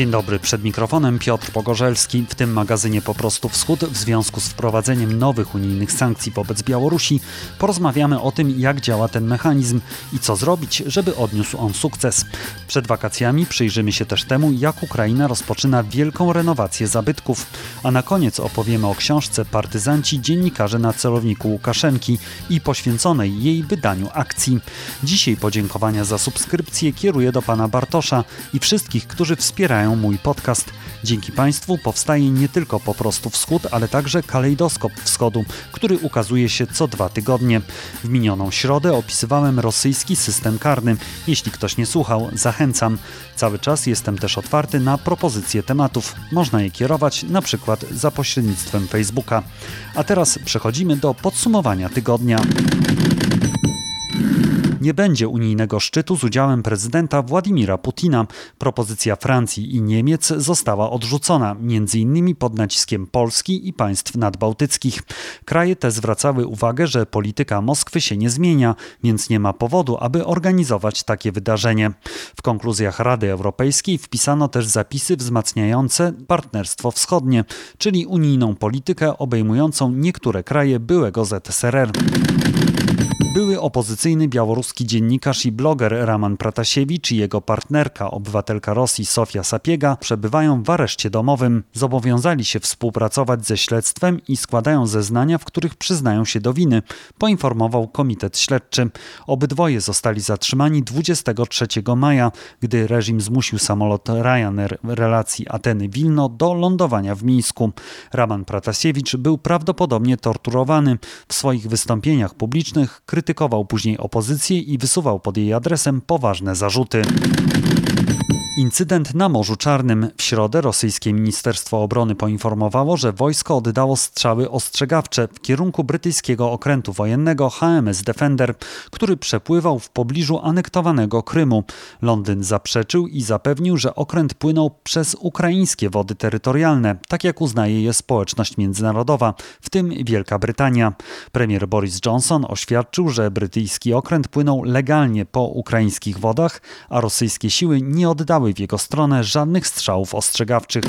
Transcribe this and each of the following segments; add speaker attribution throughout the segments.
Speaker 1: Dzień dobry, przed mikrofonem Piotr Pogorzelski. W tym magazynie Po prostu Wschód w związku z wprowadzeniem nowych unijnych sankcji wobec Białorusi porozmawiamy o tym, jak działa ten mechanizm i co zrobić, żeby odniósł on sukces. Przed wakacjami przyjrzymy się też temu, jak Ukraina rozpoczyna wielką renowację zabytków, a na koniec opowiemy o książce Partyzanci dziennikarze na celowniku Łukaszenki i poświęconej jej wydaniu akcji. Dzisiaj podziękowania za subskrypcję kieruję do pana Bartosza i wszystkich, którzy wspierają mój podcast. Dzięki Państwu powstaje nie tylko po prostu wschód, ale także kalejdoskop wschodu, który ukazuje się co dwa tygodnie. W minioną środę opisywałem rosyjski system karny. Jeśli ktoś nie słuchał, zachęcam. Cały czas jestem też otwarty na propozycje tematów. Można je kierować na przykład za pośrednictwem Facebooka. A teraz przechodzimy do podsumowania tygodnia. Nie będzie unijnego szczytu z udziałem prezydenta Władimira Putina. Propozycja Francji i Niemiec została odrzucona, m.in. pod naciskiem Polski i państw nadbałtyckich. Kraje te zwracały uwagę, że polityka Moskwy się nie zmienia, więc nie ma powodu, aby organizować takie wydarzenie. W konkluzjach Rady Europejskiej wpisano też zapisy wzmacniające partnerstwo wschodnie, czyli unijną politykę obejmującą niektóre kraje byłego ZSRR. Były opozycyjny białoruski dziennikarz i bloger Raman Pratasiewicz i jego partnerka, obywatelka Rosji Sofia Sapiega, przebywają w areszcie domowym. Zobowiązali się współpracować ze śledztwem i składają zeznania, w których przyznają się do winy, poinformował Komitet Śledczy. Obydwoje zostali zatrzymani 23 maja, gdy reżim zmusił samolot Ryanair relacji Ateny-Wilno do lądowania w Mińsku. Raman Pratasiewicz był prawdopodobnie torturowany. W swoich wystąpieniach publicznych krytykował później opozycję i wysuwał pod jej adresem poważne zarzuty. Incydent na Morzu Czarnym. W środę rosyjskie Ministerstwo Obrony poinformowało, że wojsko oddało strzały ostrzegawcze w kierunku brytyjskiego okrętu wojennego HMS Defender, który przepływał w pobliżu anektowanego Krymu. Londyn zaprzeczył i zapewnił, że okręt płynął przez ukraińskie wody terytorialne, tak jak uznaje je społeczność międzynarodowa, w tym Wielka Brytania. Premier Boris Johnson oświadczył, że brytyjski okręt płynął legalnie po ukraińskich wodach, a rosyjskie siły nie oddały w jego stronę żadnych strzałów ostrzegawczych.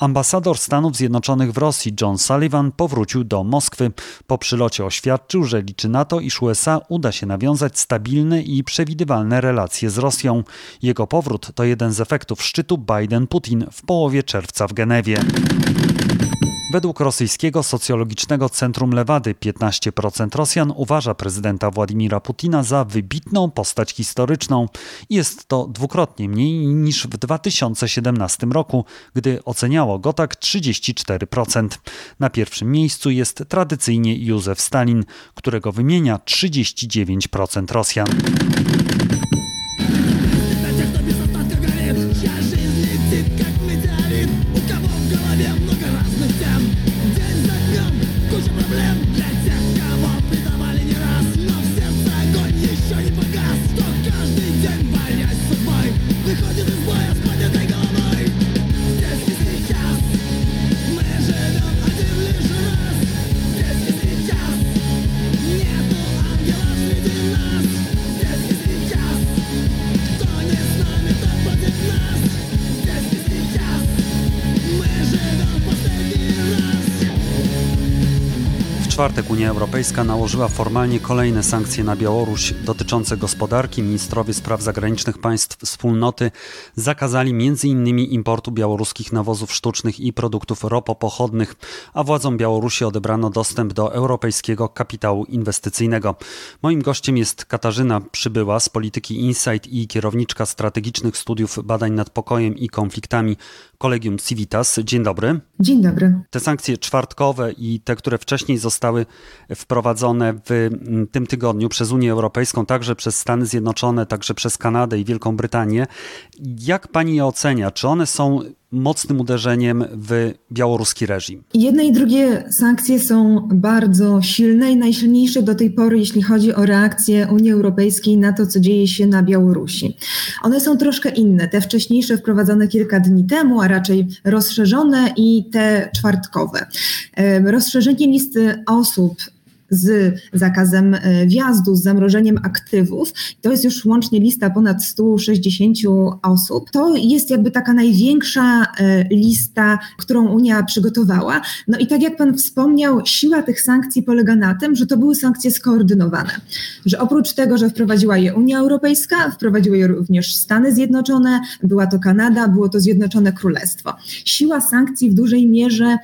Speaker 1: Ambasador Stanów Zjednoczonych w Rosji John Sullivan powrócił do Moskwy. Po przylocie oświadczył, że liczy na to, iż USA uda się nawiązać stabilne i przewidywalne relacje z Rosją. Jego powrót to jeden z efektów szczytu Biden-Putin w połowie czerwca w Genewie. Według rosyjskiego socjologicznego centrum Lewady 15% Rosjan uważa prezydenta Władimira Putina za wybitną postać historyczną. Jest to dwukrotnie mniej niż w 2017 roku, gdy oceniało go tak 34%. Na pierwszym miejscu jest tradycyjnie Józef Stalin, którego wymienia 39% Rosjan. Unia Europejska nałożyła formalnie kolejne sankcje na Białoruś dotyczące gospodarki. Ministrowie spraw zagranicznych państw wspólnoty zakazali m.in. importu białoruskich nawozów sztucznych i produktów ropopochodnych, a władzom Białorusi odebrano dostęp do europejskiego kapitału inwestycyjnego. Moim gościem jest Katarzyna Przybyła z Polityki Insight i kierowniczka strategicznych studiów badań nad pokojem i konfliktami Kolegium Civitas. Dzień dobry.
Speaker 2: Dzień dobry.
Speaker 1: Te sankcje czwartkowe i te, które wcześniej zostały wprowadzone w mm, tym tygodniu przez Unię Europejską, także przez Stany Zjednoczone, także przez Kanadę i Wielką Brytanię. Jak pani je ocenia? Czy one są mocnym uderzeniem w białoruski reżim.
Speaker 2: Jedne i drugie sankcje są bardzo silne i najsilniejsze do tej pory, jeśli chodzi o reakcję Unii Europejskiej na to, co dzieje się na Białorusi. One są troszkę inne. Te wcześniejsze wprowadzone kilka dni temu, a raczej rozszerzone i te czwartkowe. Rozszerzenie listy osób z zakazem e, wjazdu, z zamrożeniem aktywów, to jest już łącznie lista ponad 160 osób, to jest jakby taka największa e, lista, którą Unia przygotowała. No i tak jak Pan wspomniał, siła tych sankcji polega na tym, że to były sankcje skoordynowane, że oprócz tego, że wprowadziła je Unia Europejska, wprowadziły je również Stany Zjednoczone, była to Kanada, było to Zjednoczone Królestwo. Siła sankcji w dużej mierze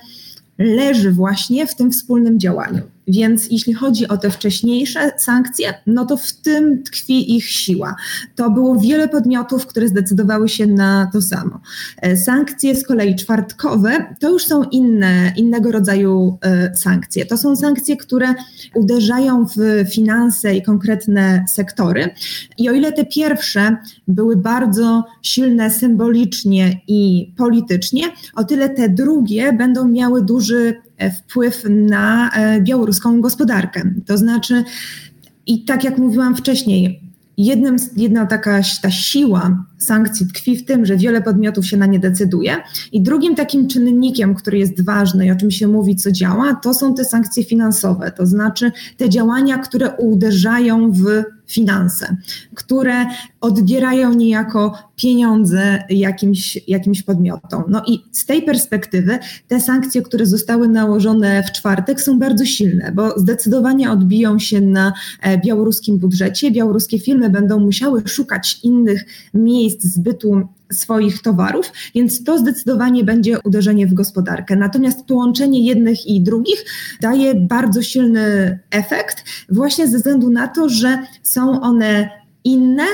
Speaker 2: leży właśnie w tym wspólnym działaniu. Więc jeśli chodzi o te wcześniejsze sankcje, no to w tym tkwi ich siła. To było wiele podmiotów, które zdecydowały się na to samo. E, sankcje z kolei czwartkowe to już są inne, innego rodzaju e, sankcje. To są sankcje, które uderzają w finanse i konkretne sektory. I o ile te pierwsze były bardzo silne symbolicznie i politycznie, o tyle te drugie będą miały duży wpływ na e, białoruską gospodarkę. To znaczy, i tak jak mówiłam wcześniej, jednym, jedna taka ta siła sankcji tkwi w tym, że wiele podmiotów się na nie decyduje. I drugim takim czynnikiem, który jest ważny i o czym się mówi, co działa, to są te sankcje finansowe, to znaczy te działania, które uderzają w finanse, które odbierają niejako pieniądze jakimś, jakimś podmiotom. No i z tej perspektywy te sankcje, które zostały nałożone w czwartek, są bardzo silne, bo zdecydowanie odbiją się na e, białoruskim budżecie. Białoruskie firmy będą musiały szukać innych miejsc zbytu swoich towarów, więc to zdecydowanie będzie uderzenie w gospodarkę. Natomiast połączenie jednych i drugich daje bardzo silny efekt, właśnie ze względu na to, że są one inne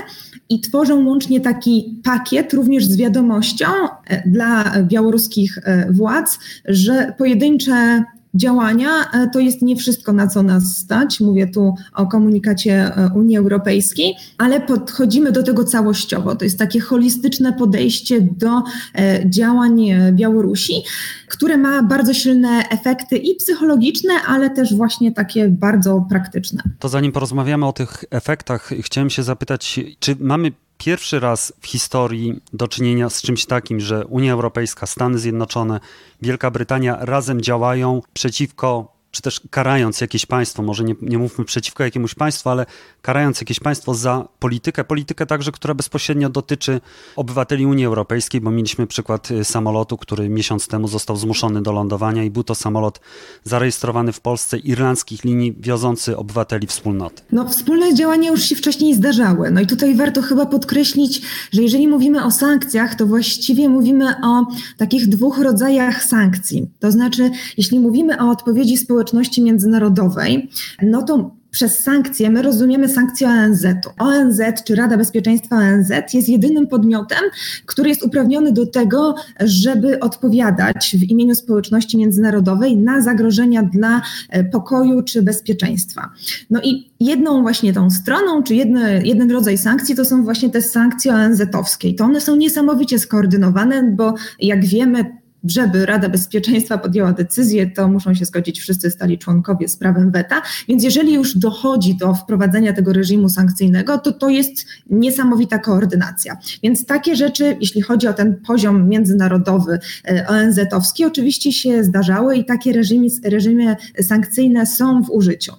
Speaker 2: i tworzą łącznie taki pakiet również z wiadomością e, dla białoruskich e, władz, że pojedyncze działania e, to jest nie wszystko, na co nas stać. Mówię tu o komunikacie e, Unii Europejskiej, ale podchodzimy do tego całościowo. To jest takie holistyczne podejście do e, działań Białorusi, które ma bardzo silne efekty i psychologiczne, ale też właśnie takie bardzo praktyczne.
Speaker 1: To zanim porozmawiamy o tych efektach, chciałem się zapytać, czy mamy pierwszy raz w historii do czynienia z czymś takim, że Unia Europejska, Stany Zjednoczone, Wielka Brytania razem działają przeciwko czy też karając jakieś państwo, może nie, nie mówmy przeciwko jakiemuś państwu, ale karając jakieś państwo za politykę, politykę także, która bezpośrednio dotyczy obywateli Unii Europejskiej, bo mieliśmy przykład y, samolotu, który miesiąc temu został zmuszony do lądowania i był to samolot zarejestrowany w Polsce irlandzkich linii wiozący obywateli wspólnoty.
Speaker 2: No wspólne działania już się wcześniej zdarzały. No i tutaj warto chyba podkreślić, że jeżeli mówimy o sankcjach, to właściwie mówimy o takich dwóch rodzajach sankcji. To znaczy, jeśli mówimy o odpowiedzi społecznej, społeczności międzynarodowej, no to przez sankcje my rozumiemy sankcje ONZ-u. ONZ czy Rada Bezpieczeństwa ONZ jest jedynym podmiotem, który jest uprawniony do tego, żeby odpowiadać w imieniu społeczności międzynarodowej na zagrożenia dla e, pokoju czy bezpieczeństwa. No i jedną właśnie tą stroną, czy jedny, jeden rodzaj sankcji to są właśnie te sankcje ONZ-owskie. To one są niesamowicie skoordynowane, bo jak wiemy, żeby Rada Bezpieczeństwa podjęła decyzję, to muszą się zgodzić wszyscy stali członkowie z prawem weta. Więc jeżeli już dochodzi do wprowadzenia tego reżimu sankcyjnego, to to jest niesamowita koordynacja. Więc takie rzeczy, jeśli chodzi o ten poziom międzynarodowy, e, ONZ-owski, oczywiście się zdarzały i takie reżimy, reżimy sankcyjne są w użyciu.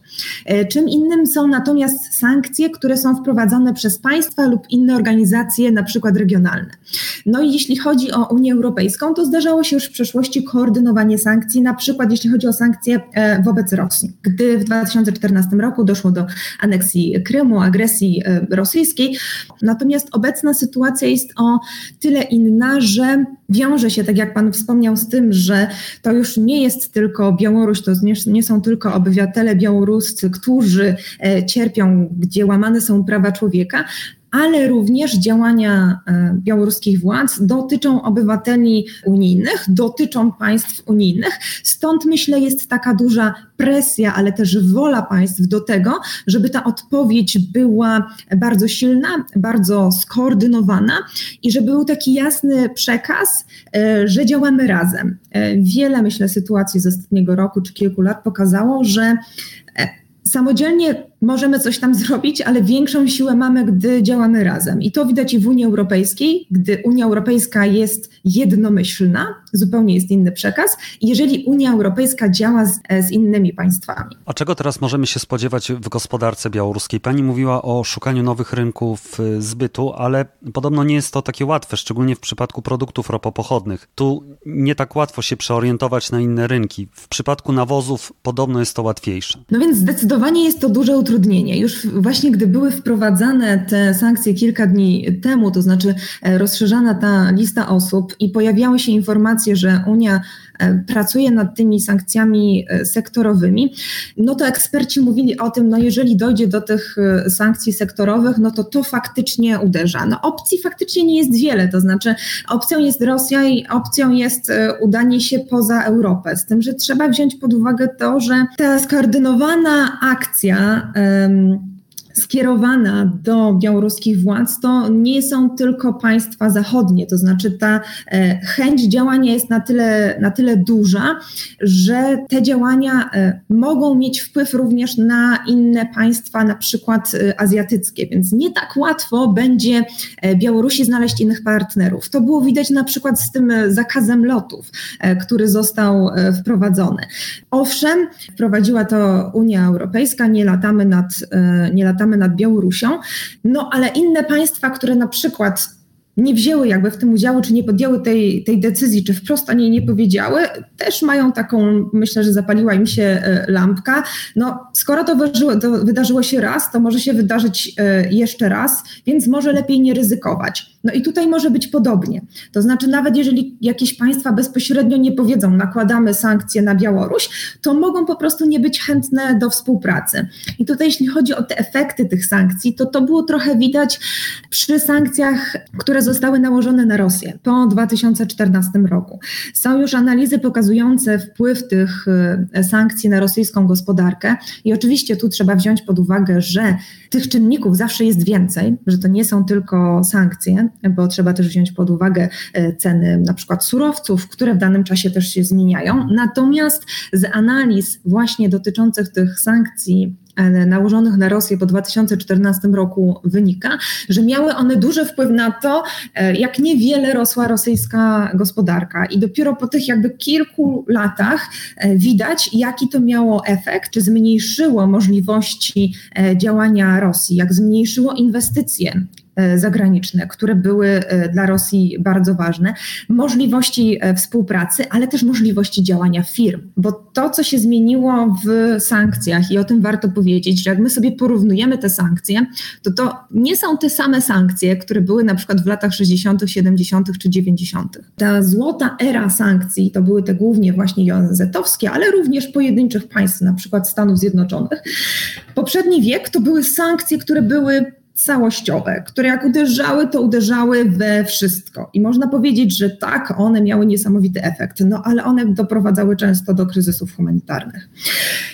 Speaker 2: E, czym innym są natomiast sankcje, które są wprowadzane przez państwa lub inne organizacje, na przykład regionalne. No i jeśli chodzi o Unię Europejską, to zdarzało się już w przeszłości koordynowanie sankcji, na przykład jeśli chodzi o sankcje e, wobec Rosji. Gdy w 2014 roku doszło do aneksji Krymu, agresji e, rosyjskiej, natomiast obecna sytuacja jest o tyle inna, że wiąże się, tak jak Pan wspomniał, z tym, że to już nie jest tylko Białoruś, to nie, nie są tylko obywatele białoruscy, którzy e, cierpią, gdzie łamane są prawa człowieka, ale również działania e, białoruskich władz dotyczą obywateli unijnych, dotyczą państw unijnych. Stąd myślę, jest taka duża presja, ale też wola państw do tego, żeby ta odpowiedź była bardzo silna, bardzo skoordynowana i żeby był taki jasny przekaz, e, że działamy razem. E, wiele, myślę, sytuacji z ostatniego roku czy kilku lat pokazało, że samodzielnie możemy coś tam zrobić, ale większą siłę mamy, gdy działamy razem. I to widać i w Unii Europejskiej, gdy Unia Europejska jest jednomyślna, zupełnie jest inny przekaz, jeżeli Unia Europejska działa z, z innymi państwami.
Speaker 1: A czego teraz możemy się spodziewać w gospodarce białoruskiej? Pani mówiła o szukaniu nowych rynków y, zbytu, ale podobno nie jest to takie łatwe, szczególnie w przypadku produktów ropopochodnych. Tu nie tak łatwo się przeorientować na inne rynki. W przypadku nawozów podobno jest to łatwiejsze.
Speaker 2: No więc zdecydowanie jest to duże utrudnienie. Już właśnie gdy były wprowadzane te sankcje kilka dni temu, to znaczy e, rozszerzana ta lista osób i pojawiały się informacje, że Unia pracuje nad tymi sankcjami e, sektorowymi, no to eksperci mówili o tym, no jeżeli dojdzie do tych sankcji sektorowych, no to to faktycznie uderza. No opcji faktycznie nie jest wiele, to znaczy opcją jest Rosja i opcją jest udanie się poza Europę, z tym, że trzeba wziąć pod uwagę to, że ta skoordynowana akcja skierowana do białoruskich władz, to nie są tylko państwa zachodnie, to znaczy ta e, chęć działania jest na tyle, na tyle duża, że te działania e, mogą mieć wpływ również na inne państwa, na przykład e, azjatyckie, więc nie tak łatwo będzie Białorusi znaleźć innych partnerów. To było widać na przykład z tym zakazem lotów, który został wprowadzony. Owszem, wprowadziła to Unia Europejska, nie latamy nad, nie latamy nad Białorusią, no ale inne państwa, które na przykład nie wzięły jakby w tym udziału, czy nie podjęły tej, tej decyzji, czy wprost o niej nie powiedziały, też mają taką, myślę, że zapaliła im się e, lampka. No, skoro to wydarzyło, to wydarzyło się raz, to może się wydarzyć e, jeszcze raz, więc może lepiej nie ryzykować. No i tutaj może być podobnie. To znaczy, nawet jeżeli jakieś państwa bezpośrednio nie powiedzą, nakładamy sankcje na Białoruś, to mogą po prostu nie być chętne do współpracy. I tutaj, jeśli chodzi o te efekty tych sankcji, to to było trochę widać przy sankcjach, które zostały nałożone na Rosję po 2014 roku. Są już analizy pokazujące wpływ tych e, sankcji na rosyjską gospodarkę i oczywiście tu trzeba wziąć pod uwagę, że tych czynników zawsze jest więcej, że to nie są tylko sankcje, bo trzeba też wziąć pod uwagę e, ceny na przykład surowców, które w danym czasie też się zmieniają. Natomiast z analiz właśnie dotyczących tych sankcji E, nałożonych na Rosję po 2014 roku wynika, że miały one duży wpływ na to, e, jak niewiele rosła rosyjska gospodarka. I dopiero po tych jakby kilku latach widać, jaki to miało efekt, czy zmniejszyło możliwości działania Rosji, jak zmniejszyło inwestycje zagraniczne, które były e, dla Rosji bardzo ważne, możliwości e, współpracy, ale też możliwości działania firm. Bo to, co się zmieniło w sankcjach, i o tym warto powiedzieć, że jak my sobie porównujemy te sankcje, to to nie są te same sankcje, które były na przykład w latach 60., 70. czy 90. Ta złota era sankcji to były te głównie właśnie ONZ-owskie, ale również pojedynczych państw, na przykład Stanów Zjednoczonych. Poprzedni wiek to były sankcje, które były całościowe, które jak uderzały, to uderzały we wszystko. I można powiedzieć, że tak, one miały niesamowity efekt, no ale one doprowadzały często do kryzysów humanitarnych.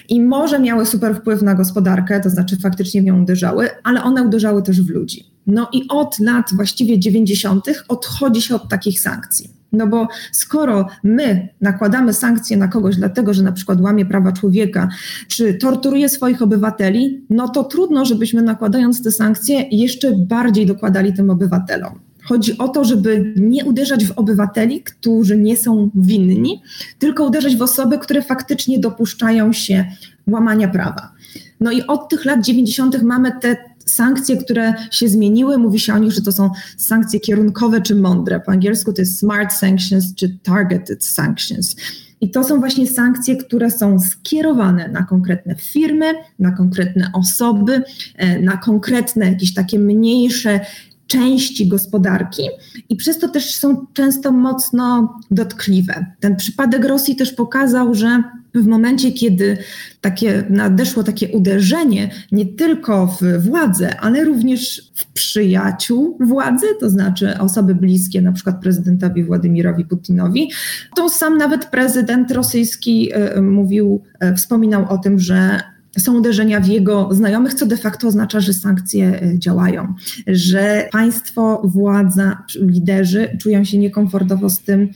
Speaker 2: I może miały super wpływ na gospodarkę, to znaczy faktycznie w nią uderzały, ale one uderzały też w ludzi. No i od lat właściwie 90. odchodzi się od takich sankcji. No bo skoro my nakładamy sankcje na kogoś dlatego, że na przykład łamie prawa człowieka, czy torturuje swoich obywateli, no to trudno, żebyśmy nakładając te sankcje jeszcze bardziej dokładali tym obywatelom. Chodzi o to, żeby nie uderzać w obywateli, którzy nie są winni, tylko uderzać w osoby, które faktycznie dopuszczają się łamania prawa. No i od tych lat 90. mamy te sankcje, które się zmieniły, mówi się o nich, że to są sankcje kierunkowe czy mądre. Po angielsku to jest smart sanctions czy targeted sanctions. I to są właśnie sankcje, które są skierowane na konkretne firmy, na konkretne osoby, e, na konkretne jakieś takie mniejsze części gospodarki i przez to też są często mocno dotkliwe. Ten przypadek Rosji też pokazał, że w momencie, kiedy takie nadeszło takie uderzenie nie tylko w władzę, ale również w przyjaciół władzy, to znaczy osoby bliskie na przykład prezydentowi Władimirowi Putinowi, to sam nawet prezydent rosyjski e, mówił, e, wspominał o tym, że są uderzenia w jego znajomych, co de facto oznacza, że sankcje e, działają, że państwo, władza, liderzy czują się niekomfortowo z tym,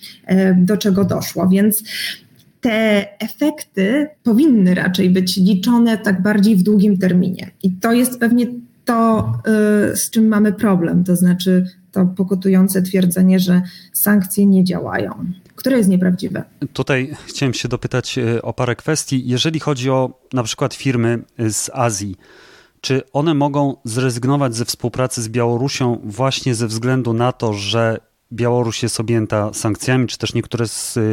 Speaker 2: do czego doszło. Więc te efekty powinny raczej być liczone tak bardziej w długim terminie. I to jest pewnie to, y, z czym mamy problem, to znaczy to pokutujące twierdzenie, że sankcje nie działają, które jest nieprawdziwe.
Speaker 1: Tutaj chciałem się dopytać y, o parę kwestii. Jeżeli chodzi o na przykład firmy z Azji, czy one mogą zrezygnować ze współpracy z Białorusią właśnie ze względu na to, że Białoruś jest objęta sankcjami, czy też niektóre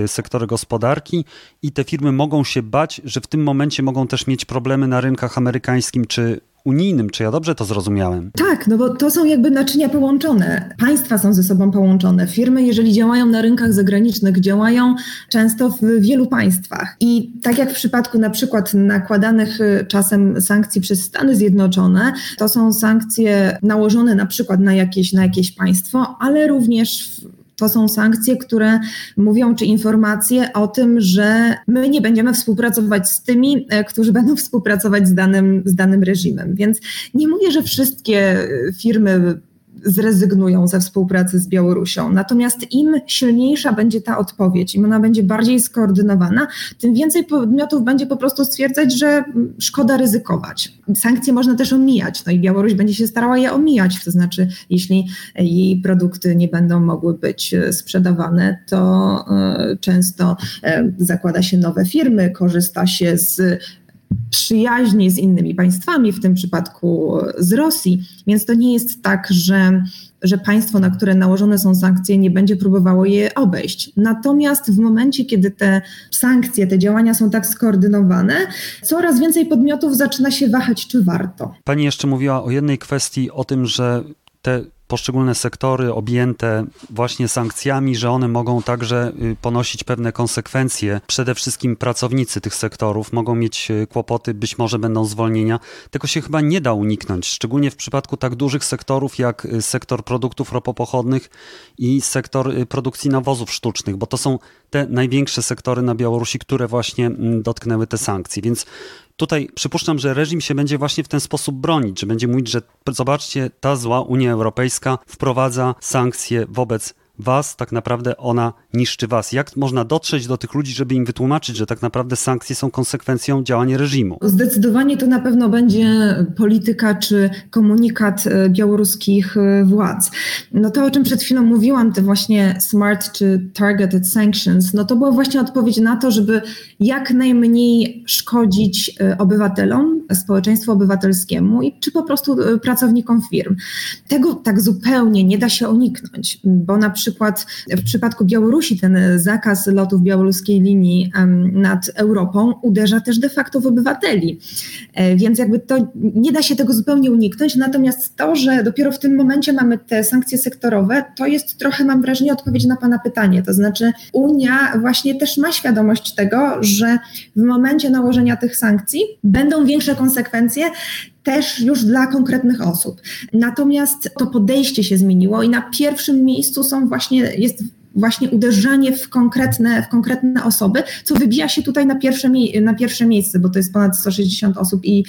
Speaker 1: sektory gospodarki, i te firmy mogą się bać, że w tym momencie mogą też mieć problemy na rynkach amerykańskim czy unijnym. Czy ja dobrze to zrozumiałem?
Speaker 2: Tak, no bo to są jakby naczynia połączone. Państwa są ze sobą połączone. Firmy, jeżeli działają na rynkach zagranicznych, działają często w wielu państwach. I tak jak w przypadku na przykład nakładanych y, czasem sankcji przez Stany Zjednoczone, to są sankcje nałożone na przykład na jakieś, na jakieś państwo, ale również to są sankcje, które mówią, czy informacje o tym, że my nie będziemy współpracować z tymi, e, którzy będą współpracować z danym, z danym reżimem. Więc nie mówię, że wszystkie firmy zrezygnują ze współpracy z Białorusią. Natomiast im silniejsza będzie ta odpowiedź, im ona będzie bardziej skoordynowana, tym więcej podmiotów będzie po prostu stwierdzać, że szkoda ryzykować. Sankcje można też omijać, no i Białoruś będzie się starała je omijać, to znaczy jeśli jej produkty nie będą mogły być sprzedawane, to e, często e, zakłada się nowe firmy, korzysta się z przyjaźni z innymi państwami, w tym przypadku z Rosji, więc to nie jest tak, że, że państwo, na które nałożone są sankcje, nie będzie próbowało je obejść. Natomiast w momencie, kiedy te sankcje, te działania są tak skoordynowane, coraz więcej podmiotów zaczyna się wahać, czy warto.
Speaker 1: Pani jeszcze mówiła o jednej kwestii, o tym, że te poszczególne sektory objęte właśnie sankcjami, że one mogą także y, ponosić pewne konsekwencje. Przede wszystkim pracownicy tych sektorów mogą mieć y, kłopoty, być może będą zwolnienia. Tego się chyba nie da uniknąć, szczególnie w przypadku tak dużych sektorów jak y, sektor produktów ropopochodnych i sektor produkcji nawozów sztucznych, bo to są te największe sektory na Białorusi, które właśnie mm, dotknęły te sankcje. Więc Tutaj przypuszczam, że reżim się będzie właśnie w ten sposób bronić, że będzie mówić, że zobaczcie, ta zła Unia Europejska wprowadza sankcje wobec was, tak naprawdę ona niszczy was. Jak można dotrzeć do tych ludzi, żeby im wytłumaczyć, że tak naprawdę sankcje są konsekwencją działania reżimu?
Speaker 2: Zdecydowanie to na pewno będzie polityka czy komunikat e, białoruskich e, władz. No to, o czym przed chwilą mówiłam, te właśnie smart czy targeted sanctions, no to była właśnie odpowiedź na to, żeby jak najmniej szkodzić e, obywatelom, społeczeństwu obywatelskiemu i czy po prostu pracownikom firm. Tego tak zupełnie nie da się uniknąć, bo na przykład przykład w przypadku Białorusi ten zakaz lotów białoruskiej linii nad Europą uderza też de facto w obywateli. E, więc jakby to nie da się tego zupełnie uniknąć. Natomiast to, że dopiero w tym momencie mamy te sankcje sektorowe, to jest trochę, mam wrażenie, odpowiedź na Pana pytanie. To znaczy, Unia właśnie też ma świadomość tego, że w momencie nałożenia tych sankcji będą większe konsekwencje też już dla konkretnych osób. Natomiast to podejście się zmieniło i na pierwszym miejscu są właśnie, jest właśnie uderzanie w konkretne, w konkretne osoby, co wybija się tutaj na pierwsze, na pierwsze miejsce, bo to jest ponad 160 osób i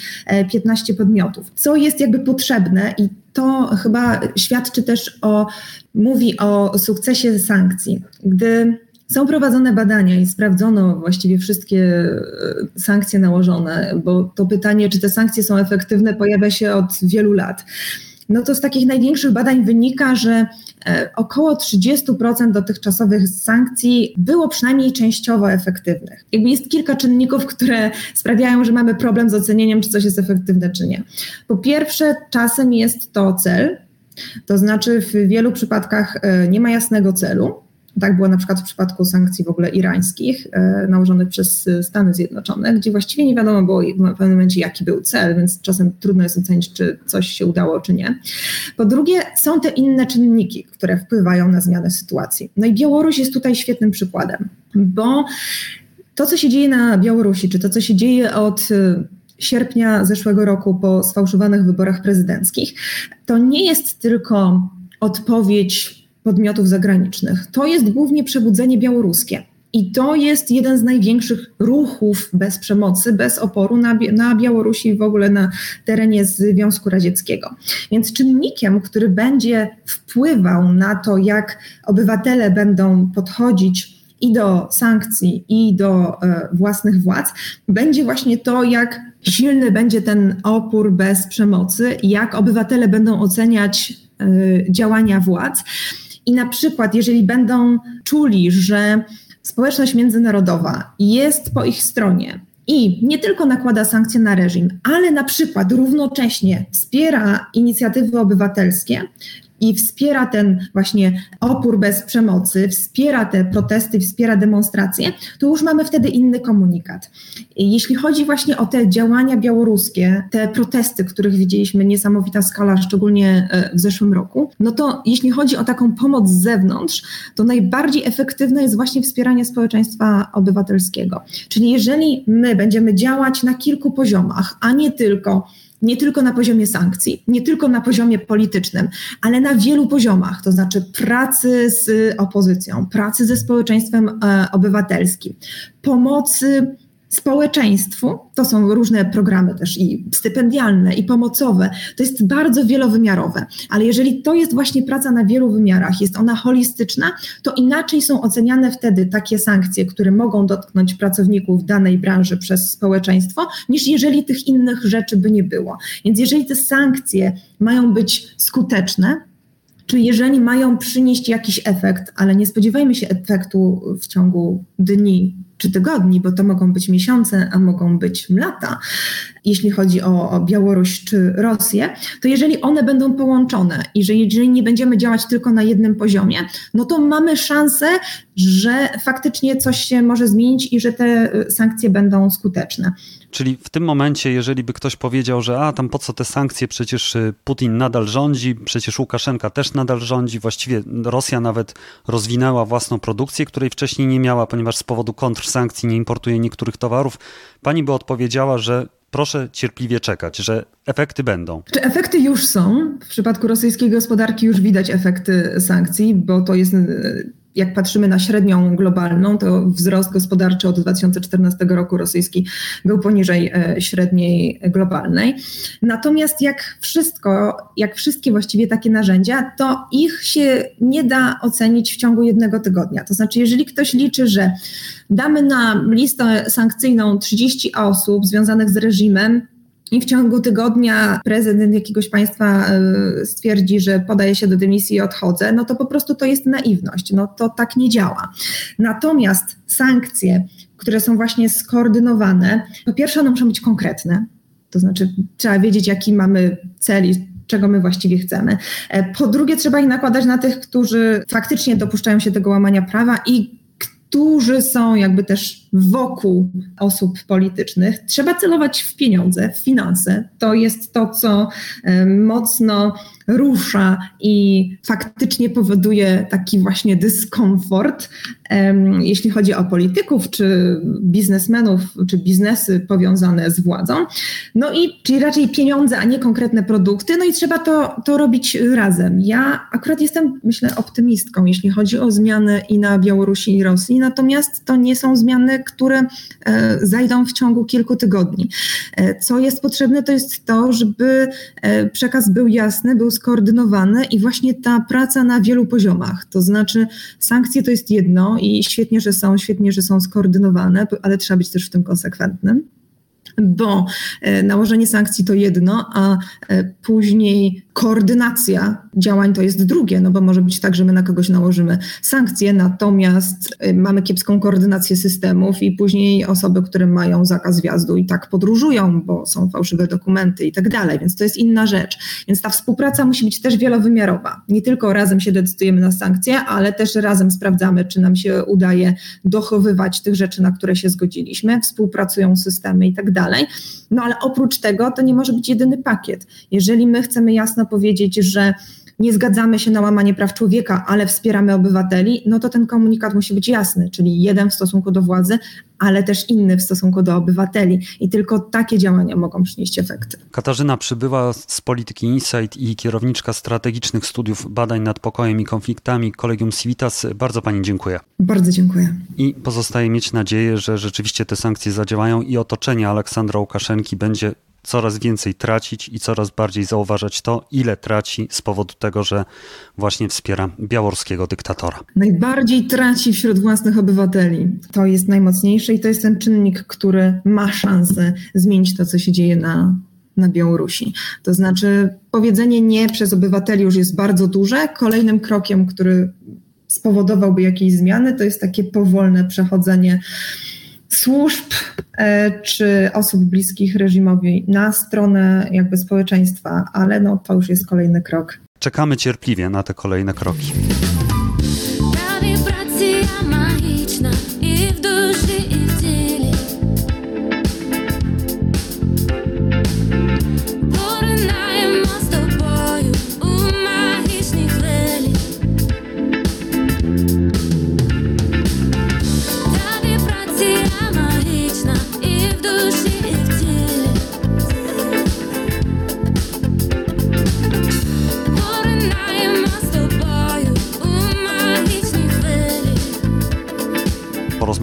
Speaker 2: 15 e, podmiotów. Co jest jakby potrzebne i to chyba świadczy też o, mówi o sukcesie sankcji. Gdy są prowadzone badania i sprawdzono właściwie wszystkie e, sankcje nałożone, bo to pytanie, czy te sankcje są efektywne, pojawia się od wielu lat. No to z takich największych badań wynika, że e, około 30% dotychczasowych sankcji było przynajmniej częściowo efektywnych. Jakby jest kilka czynników, które sprawiają, że mamy problem z ocenieniem, czy coś jest efektywne, czy nie. Po pierwsze, czasem jest to cel, to znaczy w wielu przypadkach e, nie ma jasnego celu. Tak było na przykład w przypadku sankcji w ogóle irańskich e, nałożonych przez Stany Zjednoczone, gdzie właściwie nie wiadomo było w pewnym momencie, jaki był cel, więc czasem trudno jest ocenić, czy coś się udało, czy nie. Po drugie, są te inne czynniki, które wpływają na zmianę sytuacji. No i Białoruś jest tutaj świetnym przykładem, bo to, co się dzieje na Białorusi, czy to, co się dzieje od e, sierpnia zeszłego roku po sfałszowanych wyborach prezydenckich, to nie jest tylko odpowiedź podmiotów zagranicznych. To jest głównie przebudzenie białoruskie. I to jest jeden z największych ruchów bez przemocy, bez oporu na, na Białorusi i w ogóle na terenie Związku Radzieckiego. Więc czynnikiem, który będzie wpływał na to, jak obywatele będą podchodzić i do sankcji, i do e, własnych władz, będzie właśnie to, jak silny będzie ten opór bez przemocy, jak obywatele będą oceniać e, działania władz. I na przykład, jeżeli będą czuli, że społeczność międzynarodowa jest po ich stronie i nie tylko nakłada sankcje na reżim, ale na przykład równocześnie wspiera inicjatywy obywatelskie, i wspiera ten właśnie opór bez przemocy, wspiera te protesty, wspiera demonstracje, to już mamy wtedy inny komunikat. Jeśli chodzi właśnie o te działania białoruskie, te protesty, których widzieliśmy niesamowita skala, szczególnie e, w zeszłym roku, no to jeśli chodzi o taką pomoc z zewnątrz, to najbardziej efektywne jest właśnie wspieranie społeczeństwa obywatelskiego. Czyli jeżeli my będziemy działać na kilku poziomach, a nie tylko nie tylko na poziomie sankcji, nie tylko na poziomie politycznym, ale na wielu poziomach, to znaczy pracy z opozycją, pracy ze społeczeństwem e, obywatelskim, pomocy społeczeństwu, to są różne programy też i stypendialne, i pomocowe, to jest bardzo wielowymiarowe, ale jeżeli to jest właśnie praca na wielu wymiarach, jest ona holistyczna, to inaczej są oceniane wtedy takie sankcje, które mogą dotknąć pracowników danej branży przez społeczeństwo, niż jeżeli tych innych rzeczy by nie było. Więc jeżeli te sankcje mają być skuteczne, czy jeżeli mają przynieść jakiś efekt, ale nie spodziewajmy się efektu w ciągu dni czy tygodni, bo to mogą być miesiące, a mogą być lata, jeśli chodzi o, o Białoruś czy Rosję, to jeżeli one będą połączone i że jeżeli nie będziemy działać tylko na jednym poziomie, no to mamy szansę, że faktycznie coś się może zmienić i że te y, sankcje będą skuteczne.
Speaker 1: Czyli w tym momencie, jeżeli by ktoś powiedział, że a tam po co te sankcje, przecież y, Putin nadal rządzi, przecież Łukaszenka też nadal rządzi, właściwie Rosja nawet rozwinęła własną produkcję, której wcześniej nie miała, ponieważ z powodu kontrsankcji nie importuje niektórych towarów, pani by odpowiedziała, że proszę cierpliwie czekać, że efekty będą.
Speaker 2: Czy efekty już są? W przypadku rosyjskiej gospodarki już widać efekty sankcji, bo to jest jak patrzymy na średnią globalną, to wzrost gospodarczy od 2014 roku rosyjski był poniżej e, średniej globalnej. Natomiast jak wszystko, jak wszystkie właściwie takie narzędzia, to ich się nie da ocenić w ciągu jednego tygodnia. To znaczy, jeżeli ktoś liczy, że damy na listę sankcyjną 30 osób związanych z reżimem, i w ciągu tygodnia prezydent jakiegoś państwa e, stwierdzi, że podaje się do dymisji i odchodzę, no to po prostu to jest naiwność. No to tak nie działa. Natomiast sankcje, które są właśnie skoordynowane, po pierwsze one muszą być konkretne, to znaczy trzeba wiedzieć, jaki mamy cel i czego my właściwie chcemy. E, po drugie, trzeba ich nakładać na tych, którzy faktycznie dopuszczają się tego łamania prawa i którzy są jakby też wokół osób politycznych. Trzeba celować w pieniądze, w finanse. To jest to, co mocno rusza i faktycznie powoduje taki właśnie dyskomfort, jeśli chodzi o polityków, czy biznesmenów, czy biznesy powiązane z władzą. No i czyli raczej pieniądze, a nie konkretne produkty, no i trzeba to, to robić razem. Ja akurat jestem, myślę, optymistką, jeśli chodzi o zmiany i na Białorusi i Rosji, natomiast to nie są zmiany, które e, zajdą w ciągu kilku tygodni. E, co jest potrzebne, to jest to, żeby e, przekaz był jasny, był skoordynowany i właśnie ta praca na wielu poziomach. To znaczy, sankcje to jest jedno i świetnie, że są, świetnie, że są skoordynowane, ale trzeba być też w tym konsekwentnym bo e, nałożenie sankcji to jedno, a e, później koordynacja działań to jest drugie, no bo może być tak, że my na kogoś nałożymy sankcje, natomiast e, mamy kiepską koordynację systemów i później osoby, które mają zakaz wjazdu i tak podróżują, bo są fałszywe dokumenty i tak dalej, więc to jest inna rzecz. Więc ta współpraca musi być też wielowymiarowa. Nie tylko razem się decydujemy na sankcje, ale też razem sprawdzamy, czy nam się udaje dochowywać tych rzeczy, na które się zgodziliśmy, współpracują systemy i tak dalej dalej. No ale oprócz tego to nie może być jedyny pakiet. Jeżeli my chcemy jasno powiedzieć, że nie zgadzamy się na łamanie praw człowieka, ale wspieramy obywateli, no to ten komunikat musi być jasny, czyli jeden w stosunku do władzy, ale też inny w stosunku do obywateli. I tylko takie działania mogą przynieść efekty.
Speaker 1: Katarzyna przybywa z Polityki Insight i kierowniczka strategicznych studiów badań nad pokojem i konfliktami Kolegium Civitas. Bardzo Pani dziękuję.
Speaker 2: Bardzo dziękuję.
Speaker 1: I pozostaje mieć nadzieję, że rzeczywiście te sankcje zadziałają i otoczenie Aleksandra Łukaszenki będzie coraz więcej tracić i coraz bardziej zauważać to, ile traci z powodu tego, że właśnie wspiera białoruskiego dyktatora.
Speaker 2: Najbardziej traci wśród własnych obywateli. To jest najmocniejsze i to jest ten czynnik, który ma szansę zmienić to, co się dzieje na, na Białorusi. To znaczy, powiedzenie nie przez obywateli już jest bardzo duże. Kolejnym krokiem, który spowodowałby jakieś zmiany, to jest takie powolne przechodzenie służb e, czy osób bliskich reżimowi na stronę jakby społeczeństwa, ale no to już jest kolejny krok.
Speaker 1: Czekamy cierpliwie na te kolejne kroki.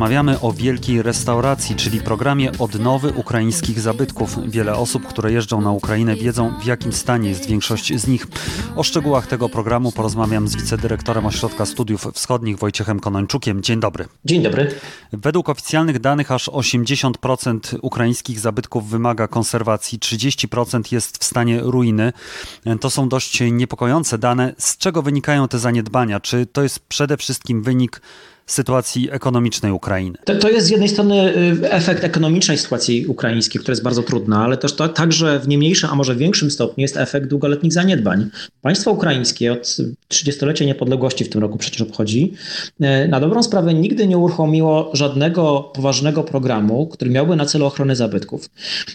Speaker 1: Porozmawiamy o wielkiej restauracji, czyli programie odnowy ukraińskich zabytków. Wiele osób, które jeżdżą na Ukrainę, wiedzą, w jakim stanie jest większość z nich. O szczegółach tego programu porozmawiam z wicedyrektorem Ośrodka Studiów Wschodnich Wojciechem Konończukiem. Dzień dobry.
Speaker 3: Dzień dobry.
Speaker 1: Według oficjalnych danych aż 80% ukraińskich zabytków wymaga konserwacji, 30% jest w stanie ruiny. To są dość niepokojące dane. Z czego wynikają te zaniedbania? Czy to jest przede wszystkim wynik sytuacji ekonomicznej Ukrainy.
Speaker 3: To, to, jest z jednej strony y, efekt ekonomicznej sytuacji ukraińskiej, która jest bardzo trudna, ale też to, także w nie mniejszym, a może większym stopniu jest efekt długoletnich zaniedbań. Państwo ukraińskie od 30-lecia niepodległości w tym roku przecież obchodzi, y, na dobrą sprawę nigdy nie uruchomiło żadnego poważnego programu, który miałby na celu ochronę zabytków.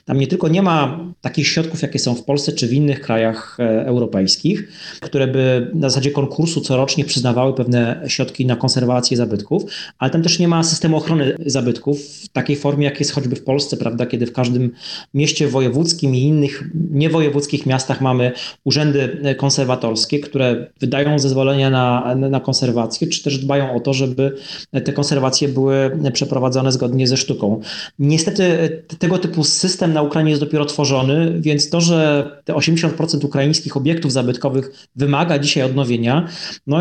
Speaker 3: Tam nie tylko nie ma takich środków, jakie są w Polsce czy w innych krajach e, europejskich, które by na zasadzie konkursu corocznie przyznawały pewne środki na konserwację zabytków, zabytków, ale tam też nie ma systemu ochrony zabytków w takiej formie, jak jest choćby w Polsce, prawda, kiedy w każdym mieście wojewódzkim i innych niewojewódzkich miastach mamy urzędy konserwatorskie, które wydają zezwolenia na, na konserwację, czy też dbają o to, żeby te konserwacje były przeprowadzone zgodnie ze sztuką. Niestety tego typu system na Ukrainie jest dopiero tworzony, więc to, że te 80% ukraińskich obiektów zabytkowych wymaga dzisiaj odnowienia, no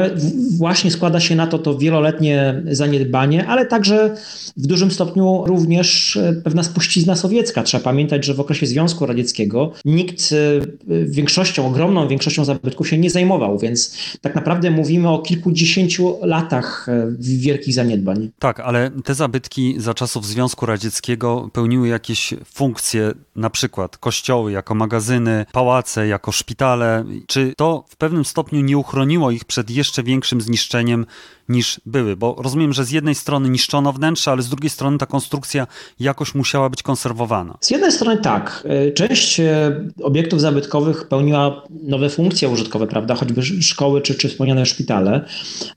Speaker 3: właśnie składa się na to to wieloletnie zaniedbanie, ale także w dużym stopniu również e, pewna spuścizna sowiecka. Trzeba pamiętać, że w okresie Związku Radzieckiego nikt e, większością, ogromną większością zabytków się nie zajmował, więc tak naprawdę mówimy o kilkudziesięciu latach e, wielkich zaniedbań.
Speaker 1: Tak, ale te zabytki za czasów Związku Radzieckiego pełniły jakieś funkcje, na przykład kościoły jako magazyny, pałace jako szpitale. Czy to w pewnym stopniu nie uchroniło ich przed jeszcze większym zniszczeniem niż były, bo rozumiem, że z jednej strony niszczono wnętrze, ale z drugiej strony ta konstrukcja jakoś musiała być konserwowana.
Speaker 3: Z jednej strony tak. E, część e, obiektów zabytkowych pełniła nowe funkcje użytkowe, prawda, choćby szkoły czy, czy wspomniane szpitale,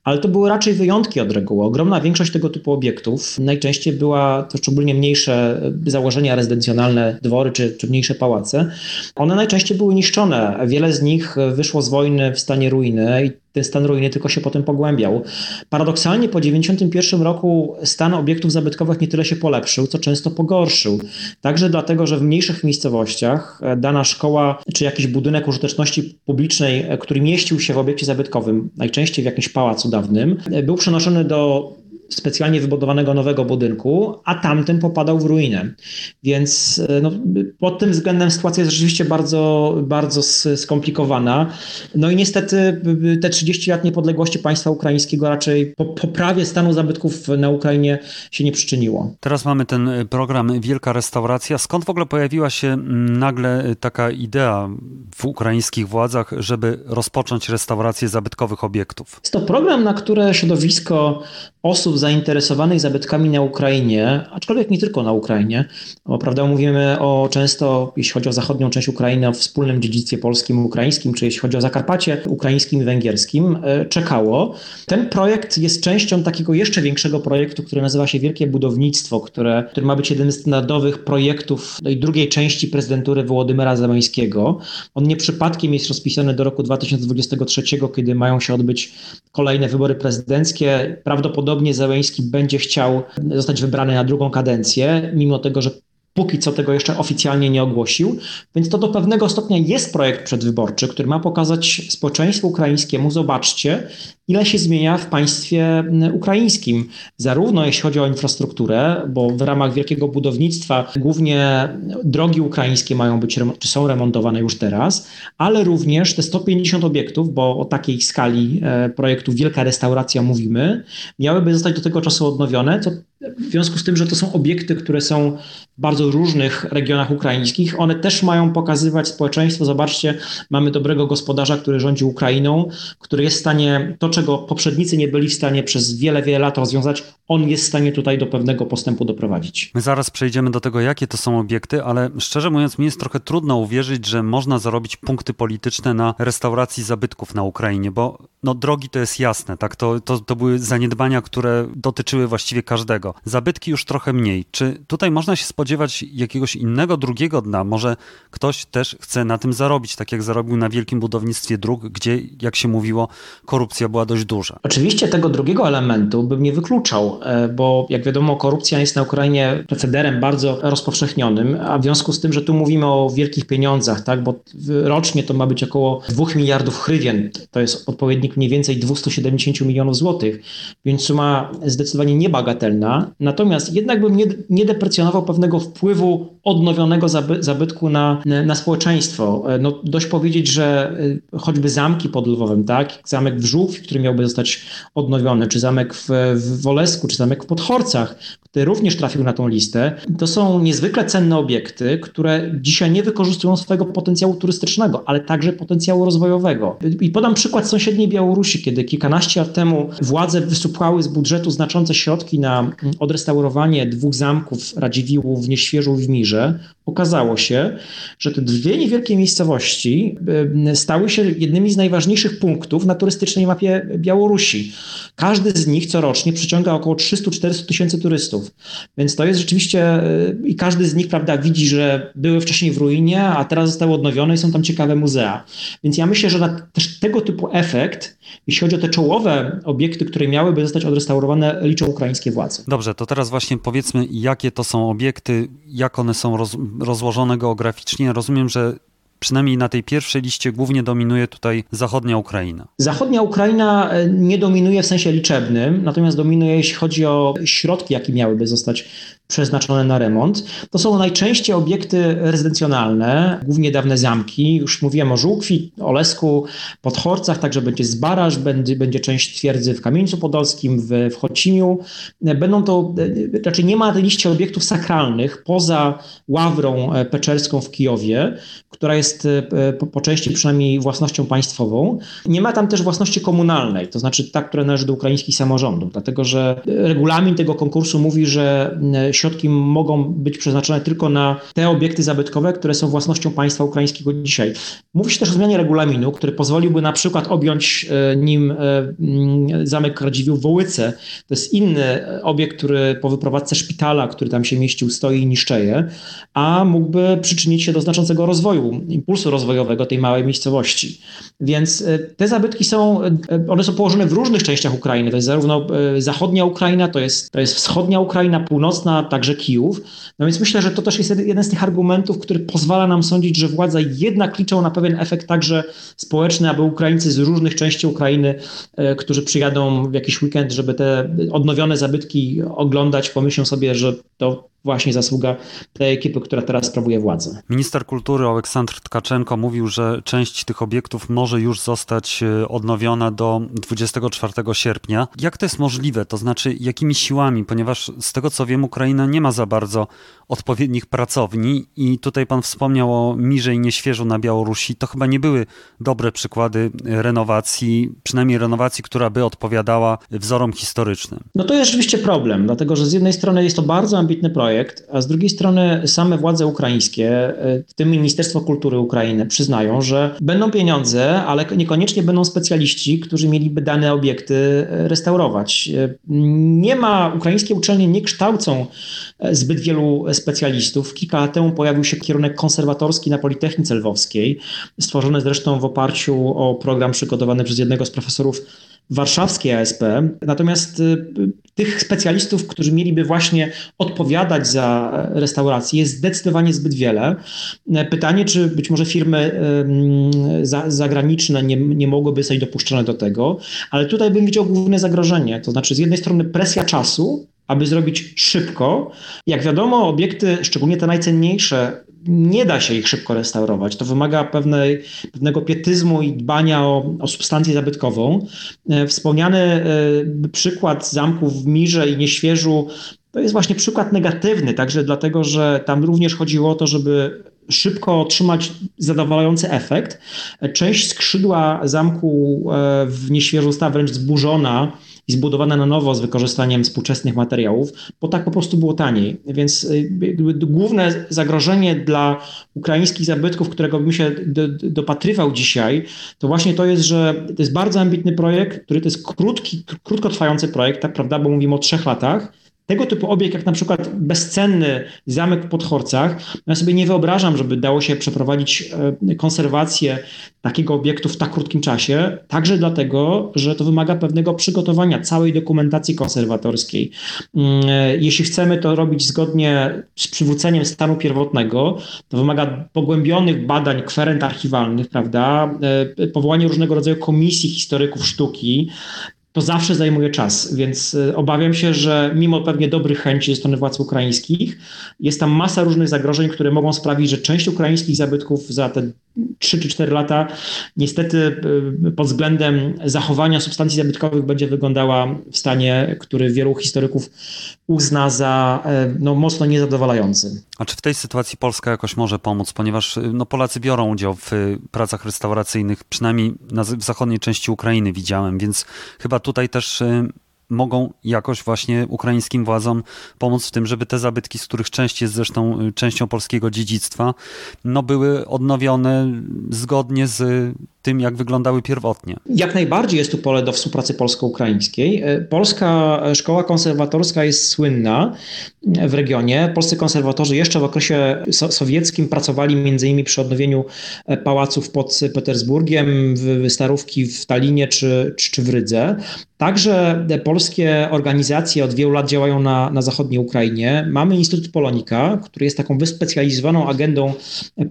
Speaker 3: ale to były raczej wyjątki od reguły. Ogromna większość tego typu obiektów najczęściej była to szczególnie mniejsze założenia rezydencjonalne, dwory czy, czy mniejsze pałace. One najczęściej były niszczone. Wiele z nich wyszło z wojny w stanie ruiny i ten stan ruiny tylko się potem pogłębiał. Paradoksalnie po 1991 roku stan obiektów zabytkowych nie tyle się polepszył, co często pogorszył. Także dlatego, że w mniejszych miejscowościach e, dana szkoła czy jakiś budynek użyteczności publicznej, e, który mieścił się w obiekcie zabytkowym, najczęściej w jakimś pałacu dawnym, e, był przenoszony do specjalnie wybudowanego nowego budynku, a tamten popadał w ruinę. Więc e, no, pod tym względem sytuacja jest rzeczywiście bardzo, bardzo skomplikowana. No i niestety te 30 lat niepodległości państwa ukraińskiego raczej po poprawie stanu zabytków na Ukrainie się nie przyczyniło.
Speaker 1: Teraz mamy ten program Wielka Restauracja. Skąd w ogóle pojawiła się nagle taka idea w ukraińskich władzach, żeby rozpocząć restaurację zabytkowych obiektów?
Speaker 3: Jest to program, na które środowisko osób zainteresowanych zabytkami na Ukrainie, aczkolwiek nie tylko na Ukrainie, bo prawda mówimy o często, jeśli chodzi o zachodnią część Ukrainy, o wspólnym dziedzictwie polskim, ukraińskim, czy jeśli chodzi o Zakarpacie ukraińskim i węgierskim, e, czekało. Ten projekt jest częścią takiego jeszcze większego projektu, który nazywa się Wielkie Budownictwo, które, który ma być jednym z standardowych projektów tej drugiej części prezydentury Wołodymyra Zeleńskiego. On nie przypadkiem jest rozpisany do roku 2023, kiedy mają się odbyć kolejne wybory prezydenckie. Prawdopodobnie Zełeński będzie chciał zostać wybrany na drugą kadencję, mimo tego, że póki co tego jeszcze oficjalnie nie ogłosił, więc to do pewnego stopnia jest projekt przedwyborczy, który ma pokazać społeczeństwu ukraińskiemu, zobaczcie, ile się zmienia w państwie ukraińskim, zarówno jeśli chodzi o infrastrukturę, bo w ramach wielkiego budownictwa głównie drogi ukraińskie mają być, czy są remontowane już teraz, ale również te 150 obiektów, bo o takiej skali e, projektu Wielka Restauracja mówimy, miałyby zostać do tego czasu odnowione, co w związku z tym, że to są obiekty, które są w bardzo różnych regionach ukraińskich, one też mają pokazywać społeczeństwu, zobaczcie, mamy dobrego gospodarza, który rządzi Ukrainą, który jest w stanie to, czego poprzednicy nie byli w stanie przez wiele, wiele lat rozwiązać, on jest w stanie tutaj do pewnego postępu doprowadzić.
Speaker 1: My zaraz przejdziemy do tego, jakie to są obiekty, ale szczerze mówiąc, mi jest trochę trudno uwierzyć, że można zarobić punkty polityczne na restauracji zabytków na Ukrainie, bo no, drogi to jest jasne, tak? To, to, to były zaniedbania, które dotyczyły właściwie każdego. Zabytki już trochę mniej. Czy tutaj można się spodziewać jakiegoś innego, drugiego dna? Może ktoś też chce na tym zarobić, tak jak zarobił na wielkim budownictwie dróg, gdzie, jak się mówiło, korupcja była dość duża.
Speaker 3: Oczywiście tego drugiego elementu bym nie wykluczał, e, bo jak wiadomo, korupcja jest na Ukrainie procederem bardzo rozpowszechnionym, a w związku z tym, że tu mówimy o wielkich pieniądzach, tak? bo rocznie to ma być około 2 miliardów hrywien, to jest odpowiednik mniej więcej 270 milionów złotych, więc suma zdecydowanie niebagatelna. Natomiast jednak bym nie, nie deprecjonował pewnego wpływu odnowionego zaby, zabytku na, na społeczeństwo. E, no, dość powiedzieć, że e, choćby zamki pod Lwowem, tak? zamek w Żółw, który miałby zostać odnowiony, czy zamek w, w Wolesku, czy zamek w Podchorcach, który również trafił na tą listę, to są niezwykle cenne obiekty, które dzisiaj nie wykorzystują swojego potencjału turystycznego, ale także potencjału rozwojowego. I podam przykład sąsiedniej Białorusi, kiedy kilkanaście lat temu władze wysupłały z budżetu znaczące środki na odrestaurowanie dwóch zamków Radziwiłłu w Nieświeżu i w Mirze. Okazało się, że te dwie niewielkie miejscowości e, stały się jednymi z najważniejszych punktów na turystycznej mapie Białorusi. Każdy z nich corocznie przyciąga około 300-400 tysięcy turystów. Więc to jest rzeczywiście e, i każdy z nich, prawda, widzi, że były wcześniej w ruinie, a teraz zostały odnowione i są tam ciekawe muzea. Więc ja myślę, że na też tego typu efekt, jeśli chodzi o te czołowe obiekty, które miałyby zostać odrestaurowane, liczą ukraińskie władze.
Speaker 1: Dobrze, to teraz właśnie powiedzmy, jakie to są obiekty, jak one są roz, rozłożone geograficznie. Rozumiem, że przynajmniej na tej pierwszej liście głównie dominuje tutaj zachodnia Ukraina.
Speaker 3: Zachodnia Ukraina e, nie dominuje w sensie liczebnym, natomiast dominuje jeśli chodzi o środki, jakie miałyby zostać przeznaczone na remont. To są najczęściej obiekty rezydencjonalne, głównie dawne zamki. Już mówiłem o Żółkwi, Olesku, Podchorcach, także będzie Zbaraż, będzie, będzie część twierdzy w Kamieńcu Podolskim, w, w Chocimiu. Będą to, e, raczej nie ma na liście obiektów sakralnych poza Ławrą e, Peczerską w Kijowie, która jest e, po, po, części przynajmniej własnością państwową. Nie ma tam też własności komunalnej, to znaczy ta, która należy do ukraińskich samorządów, dlatego że regulamin tego konkursu mówi, że środki mogą być przeznaczone tylko na te obiekty zabytkowe, które są własnością państwa ukraińskiego dzisiaj. Mówi się też o zmianie regulaminu, który pozwoliłby na przykład objąć e, nim mm, zamek Radziwiłł w Wołyce. To jest inny obiekt, który po wyprowadzce szpitala, który tam się mieścił, stoi i niszczeje, a mógłby przyczynić się do znaczącego rozwoju impulsu rozwojowego tej małej miejscowości. Więc e, te zabytki są, e, one są położone w różnych częściach Ukrainy. To jest zarówno e, zachodnia Ukraina, to jest, to jest wschodnia Ukraina, północna, także Kijów. No więc myślę, że to też jest jeden z tych argumentów, który pozwala nam sądzić, że władze jednak liczą na pewien efekt także społeczny, aby Ukraińcy z różnych części Ukrainy, którzy przyjadą w jakiś weekend, żeby te odnowione zabytki oglądać, pomyślą sobie, że to właśnie zasługa tej ekipy, która teraz sprawuje władzę.
Speaker 1: Minister kultury Aleksandr Tkaczenko mówił, że część tych obiektów może już zostać e, odnowiona do 24 sierpnia. Jak to jest możliwe? To znaczy, jakimi siłami? Ponieważ z tego co wiem, Ukraina nie ma za bardzo odpowiednich pracowni i tutaj pan wspomniał o Mirze i Nieświeżu na Białorusi. To chyba nie były dobre przykłady renowacji, przynajmniej renowacji, która by odpowiadała wzorom historycznym.
Speaker 3: No to jest rzeczywiście problem, dlatego że z jednej strony jest to bardzo ambitny projekt, projekt, a z drugiej strony same władze ukraińskie, w tym Ministerstwo Kultury Ukrainy, przyznają, że będą pieniądze, ale niekoniecznie będą specjaliści, którzy mieliby dane obiekty restaurować. Nie ma, ukraińskie uczelnie nie kształcą zbyt wielu specjalistów. Kilka lat temu pojawił się kierunek konserwatorski na Politechnice Lwowskiej, stworzony zresztą w oparciu o program przygotowany przez jednego z profesorów warszawskiej ASP. Natomiast tych specjalistów, którzy mieliby właśnie odpowiadać za restaurację, jest zdecydowanie zbyt wiele. Pytanie, czy być może firmy zagraniczne nie, nie mogłyby zostać dopuszczone do tego, ale tutaj bym widział główne zagrożenie. To znaczy, z jednej strony presja czasu, aby zrobić szybko. Jak wiadomo, obiekty, szczególnie te najcenniejsze, nie da się ich szybko restaurować. To wymaga pewnej, pewnego pietyzmu i dbania o, o substancję zabytkową. E, wspomniany e, przykład zamków w Mirze i Nieświeżu to jest właśnie przykład negatywny, także dlatego, że tam również chodziło o to, żeby szybko otrzymać zadowalający efekt. E, część skrzydła zamku w Nieświeżu została wręcz zburzona i zbudowana na nowo z wykorzystaniem współczesnych materiałów, bo tak po prostu było taniej. Więc y, główne zagrożenie dla ukraińskich zabytków, którego bym się do, dopatrywał dzisiaj, to właśnie to jest, że to jest bardzo ambitny projekt, który to jest krótki, krótkotrwający projekt, tak prawda, bo mówimy o trzech latach tego typu obiekt, jak na przykład bezcenny zamek w Podchorcach, no ja sobie nie wyobrażam, żeby dało się przeprowadzić e, konserwację takiego obiektu w tak krótkim czasie, także dlatego, że to wymaga pewnego przygotowania całej dokumentacji konserwatorskiej. Mm, e, jeśli chcemy to robić zgodnie z przywróceniem stanu pierwotnego, to wymaga pogłębionych badań kwerent archiwalnych, prawda, e, powołanie różnego rodzaju komisji historyków sztuki, to zawsze zajmuje czas, więc y, obawiam się, że mimo pewnie dobrych chęci ze strony władz ukraińskich, jest tam masa różnych zagrożeń, które mogą sprawić, że część ukraińskich zabytków za te 3 czy 4 lata niestety y, pod względem zachowania substancji zabytkowych będzie wyglądała w stanie, który wielu historyków uzna za e, no, mocno niezadowalający.
Speaker 1: A czy w tej sytuacji Polska jakoś może pomóc, ponieważ y, no, Polacy biorą udział w pracach restauracyjnych, przynajmniej na, w zachodniej części Ukrainy widziałem, więc chyba tutaj też mogą jakoś właśnie ukraińskim władzom pomóc w tym, żeby te zabytki, z których część jest zresztą y, częścią polskiego dziedzictwa, no były odnowione zgodnie z tym, jak wyglądały pierwotnie.
Speaker 3: Jak najbardziej jest tu pole do współpracy polsko-ukraińskiej. E, polska szkoła konserwatorska jest słynna w regionie. Polscy konserwatorzy jeszcze w okresie sowieckim pracowali innymi przy odnowieniu e, pałaców pod Petersburgiem, Starówki w Talinie czy, czy, w Rydze. Także polskie organizacje od wielu lat działają na, na zachodniej Ukrainie. Mamy Instytut Polonika, który jest taką wyspecjalizowaną agendą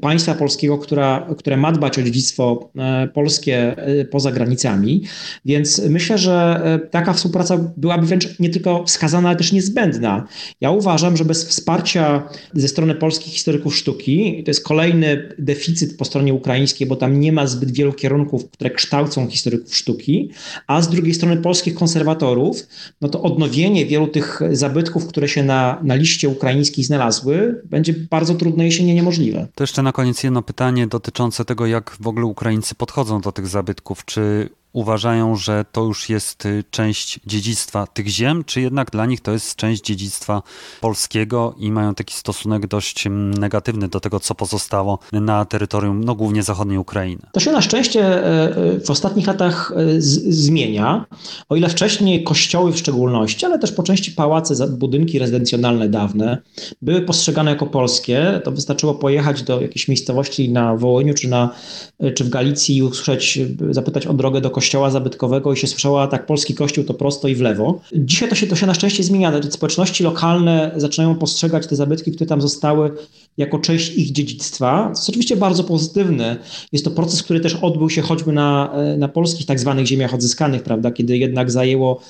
Speaker 3: państwa polskiego, która, które ma dbać o dziedzictwo e, polskie e, poza granicami. Więc myślę, że e, taka współpraca byłaby wręcz nie tylko wskazana, ale też niezbędna. Ja uważam, że bez wsparcia ze strony polskich historyków sztuki, to jest kolejny deficyt po stronie ukraińskiej, bo tam nie ma zbyt wielu kierunków, które kształcą historyków sztuki, a z drugiej strony polskich konserwatorów, no to odnowienie wielu tych zabytków, które się na, na liście ukraińskiej znalazły, będzie bardzo trudne, jeśli nie niemożliwe.
Speaker 1: To jeszcze na koniec jedno pytanie dotyczące tego, jak w ogóle Ukraińcy podchodzą do tych zabytków. Czy uważają, że to już jest y, część dziedzictwa tych ziem, czy jednak dla nich to jest część dziedzictwa polskiego i mają taki stosunek dość mm, negatywny do tego, co pozostało na terytorium, no głównie zachodniej Ukrainy?
Speaker 3: To się na szczęście e, e, w ostatnich latach e, zmienia. O ile wcześniej kościoły w szczególności, ale też po części pałace, budynki rezydencjonalne dawne były postrzegane jako polskie, to wystarczyło pojechać do jakiejś miejscowości na Wołyniu czy, na, czy w Galicji i usłyszeć, zapytać o drogę do zabytkowego i się słyszała, tak, polski kościół to prosto i w lewo. Dzisiaj to się, to się na szczęście zmienia. Społeczności lokalne zaczynają postrzegać te zabytki, które tam zostały, jako część ich dziedzictwa. To jest oczywiście bardzo pozytywne. Jest to proces, który też odbył się choćby na, na polskich tak zwanych ziemiach odzyskanych, prawda, kiedy jednak zajęło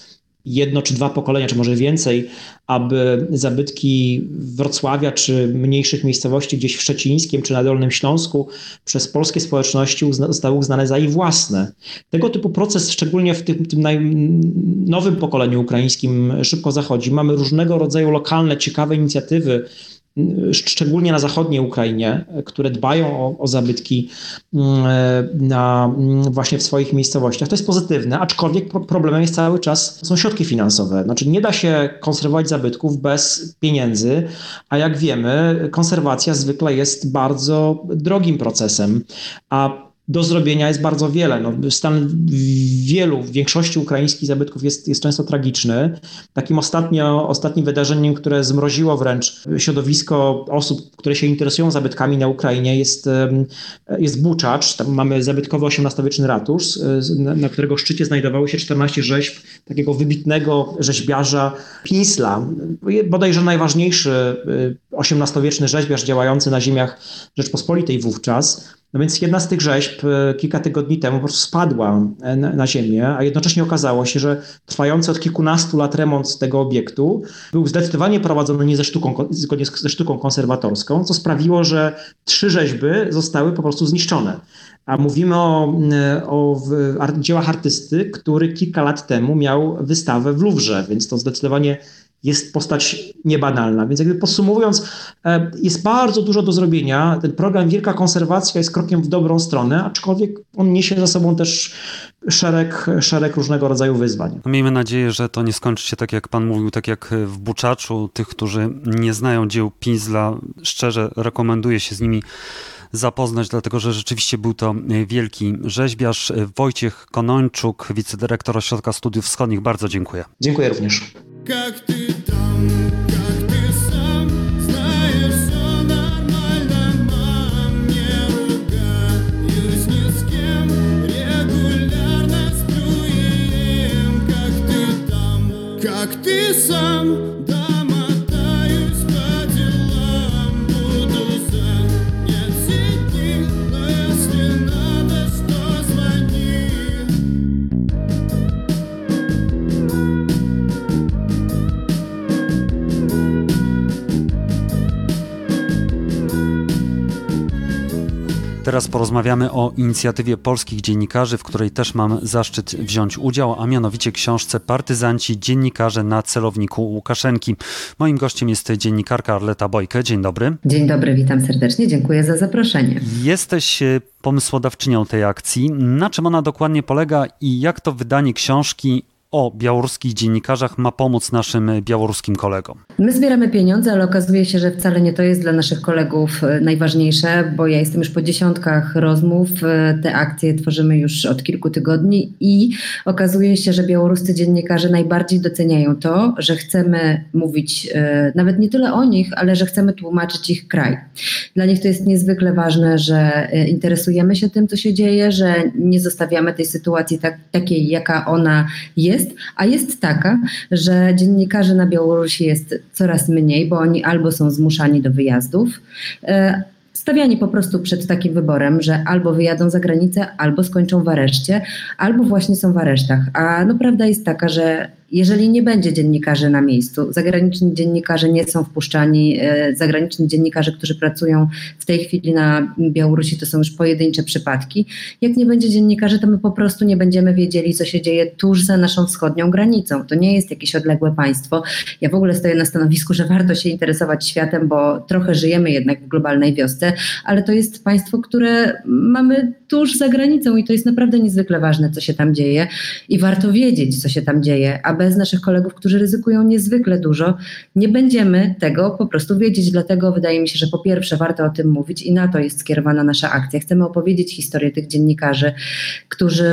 Speaker 3: jedno czy dwa pokolenia, czy może więcej, aby zabytki Wrocławia czy mniejszych miejscowości gdzieś w Szczecińskim czy na Dolnym Śląsku przez polskie społeczności uzna, zostały uznane za ich własne. Tego typu proces, szczególnie w tym, tym nowym pokoleniu ukraińskim, szybko zachodzi. Mamy różnego rodzaju lokalne, ciekawe inicjatywy, szczególnie na zachodniej Ukrainie, które dbają o, o zabytki mm, na, mm, właśnie w swoich miejscowościach. To jest pozytywne, aczkolwiek problemem jest cały czas są środki finansowe. Znaczy nie da się konserwować zabytków bez pieniędzy, a jak wiemy, konserwacja zwykle jest bardzo drogim procesem, a do zrobienia jest bardzo wiele. No, stan wielu, w większości ukraińskich zabytków jest, jest często tragiczny. Takim ostatnio, ostatnim wydarzeniem, które zmroziło wręcz środowisko osób, które się interesują zabytkami na Ukrainie jest, jest Buczacz. Tam mamy zabytkowy XVIII-wieczny ratusz, na, którego szczycie znajdowało się 14 rzeźb takiego wybitnego rzeźbiarza Pinsla, bodajże najważniejszy XVIII-wieczny rzeźbiarz działający na ziemiach Rzeczpospolitej wówczas. No więc jedna z tych rzeźb e, kilka tygodni temu po prostu spadła e, na, ziemię, a jednocześnie okazało się, że trwający od kilkunastu lat remont tego obiektu był zdecydowanie prowadzony nie ze sztuką, zgodnie ze sztuką konserwatorską, co sprawiło, że trzy rzeźby zostały po prostu zniszczone. A mówimy o, e, o dziełach artysty, który kilka lat temu miał wystawę w Louvre, więc to zdecydowanie jest postać niebanalna. Więc jakby podsumowując, e, jest bardzo dużo do zrobienia. Ten program Wielka Konserwacja jest krokiem w dobrą stronę, aczkolwiek on niesie za sobą też szereg, szereg różnego rodzaju wyzwań.
Speaker 1: Miejmy nadzieję, że to nie skończy się tak jak pan mówił, tak jak w Buczaczu. Tych, którzy nie znają dzieł Pinzla, szczerze rekomenduję się z nimi zapoznać, dlatego że rzeczywiście był to wielki rzeźbiarz. Wojciech Konończuk, wicedyrektor Ośrodka Studiów Wschodnich. Bardzo dziękuję.
Speaker 3: Dziękuję również. Как ты там, как ты сам знаешь, все нормально, мам, не ругаюсь с кем, регулярно сплю как ты там, как ты сам,
Speaker 1: Teraz porozmawiamy o inicjatywie polskich dziennikarzy, w której też mam zaszczyt wziąć udział, a mianowicie książce Partyzanci dziennikarze na celowniku Łukaszenki. Moim gościem jest dziennikarka Arleta Bojke. Dzień dobry.
Speaker 4: Dzień dobry, witam serdecznie, dziękuję za zaproszenie.
Speaker 1: Jesteś e, pomysłodawczynią tej akcji. Na czym ona dokładnie polega i jak to wydanie książki o białoruskich dziennikarzach ma pomóc naszym białoruskim kolegom?
Speaker 4: My zbieramy pieniądze, ale okazuje się, że wcale nie to jest dla naszych kolegów e, najważniejsze, bo ja jestem już po dziesiątkach rozmów. E, te akcje tworzymy już od kilku tygodni i okazuje się, że białoruscy dziennikarze najbardziej doceniają to, że chcemy mówić e, nawet nie tyle o nich, ale że chcemy tłumaczyć ich kraj. Dla nich to jest niezwykle ważne, że interesujemy się tym, co się dzieje, że nie zostawiamy tej sytuacji tak, takiej, jaka ona jest jest, a jest taka, że dziennikarzy na Białorusi jest coraz mniej, bo oni albo są zmuszani do wyjazdów, e, stawiani po prostu przed takim wyborem, że albo wyjadą za granicę, albo skończą w areszcie, albo właśnie są w aresztach. A no prawda jest taka, że jeżeli nie będzie dziennikarzy na miejscu, zagraniczni dziennikarze nie są wpuszczani, e, zagraniczni dziennikarze, którzy pracują w tej chwili na Białorusi, to są już pojedyncze przypadki. Jak nie będzie dziennikarzy, to my po prostu nie będziemy wiedzieli, co się dzieje tuż za naszą wschodnią granicą. To nie jest jakieś odległe państwo. Ja w ogóle stoję na stanowisku, że warto się interesować światem, bo trochę żyjemy jednak w globalnej wiosce, ale to jest państwo, które mamy tuż za granicą i to jest naprawdę niezwykle ważne, co się tam dzieje i warto wiedzieć, co się tam dzieje, a bez naszych kolegów, którzy ryzykują niezwykle dużo, nie będziemy tego po prostu wiedzieć. Dlatego wydaje mi się, że po pierwsze warto o tym mówić i na to jest skierowana nasza akcja. Chcemy opowiedzieć historię tych dziennikarzy, którzy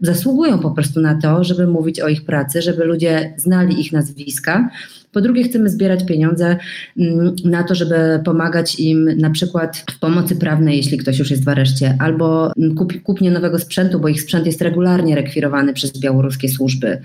Speaker 4: zasługują po prostu na to, żeby mówić o ich pracy, żeby ludzie znali ich nazwiska po drugie, chcemy zbierać pieniądze mm, na to, żeby pomagać im na przykład w pomocy prawnej, jeśli ktoś już jest w areszcie, albo kup, kupnie nowego sprzętu, bo ich sprzęt jest regularnie rekwirowany przez białoruskie służby,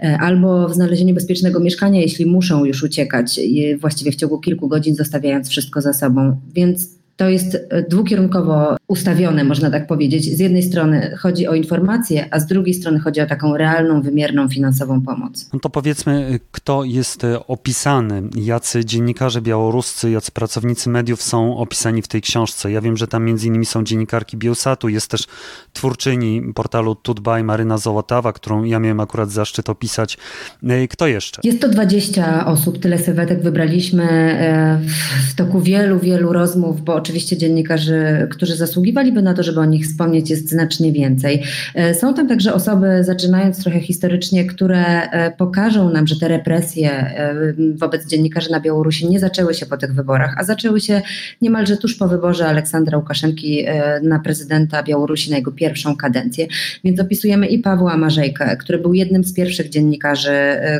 Speaker 4: e, albo w znalezieniu bezpiecznego mieszkania, jeśli muszą już uciekać, właściwie w ciągu kilku godzin zostawiając wszystko za sobą. Więc to jest e, dwukierunkowo ustawione, można tak powiedzieć. Z jednej strony chodzi o informacje, a z drugiej strony chodzi o taką realną, wymierną finansową pomoc.
Speaker 1: No to powiedzmy, kto jest e, opisany, jacy dziennikarze białoruscy, jacy pracownicy mediów są opisani w tej książce. Ja wiem, że tam między innymi są dziennikarki Bielsatu, jest też twórczyni portalu Tutbaj Maryna Zołotawa, którą ja miałem akurat zaszczyt opisać. E, kto jeszcze?
Speaker 4: Jest to 20 osób, tyle sylwetek wybraliśmy w toku wielu, wielu rozmów, bo oczywiście dziennikarzy, którzy zasługują zasługiwaliby na to, żeby o nich wspomnieć, jest znacznie więcej. Są tam także osoby, zaczynając trochę historycznie, które pokażą nam, że te represje wobec dziennikarzy na Białorusi nie zaczęły się po tych wyborach, a zaczęły się niemalże tuż po wyborze Aleksandra Łukaszenki na prezydenta Białorusi na jego pierwszą kadencję. Więc opisujemy i Pawła Marzejkę, który był jednym z pierwszych dziennikarzy,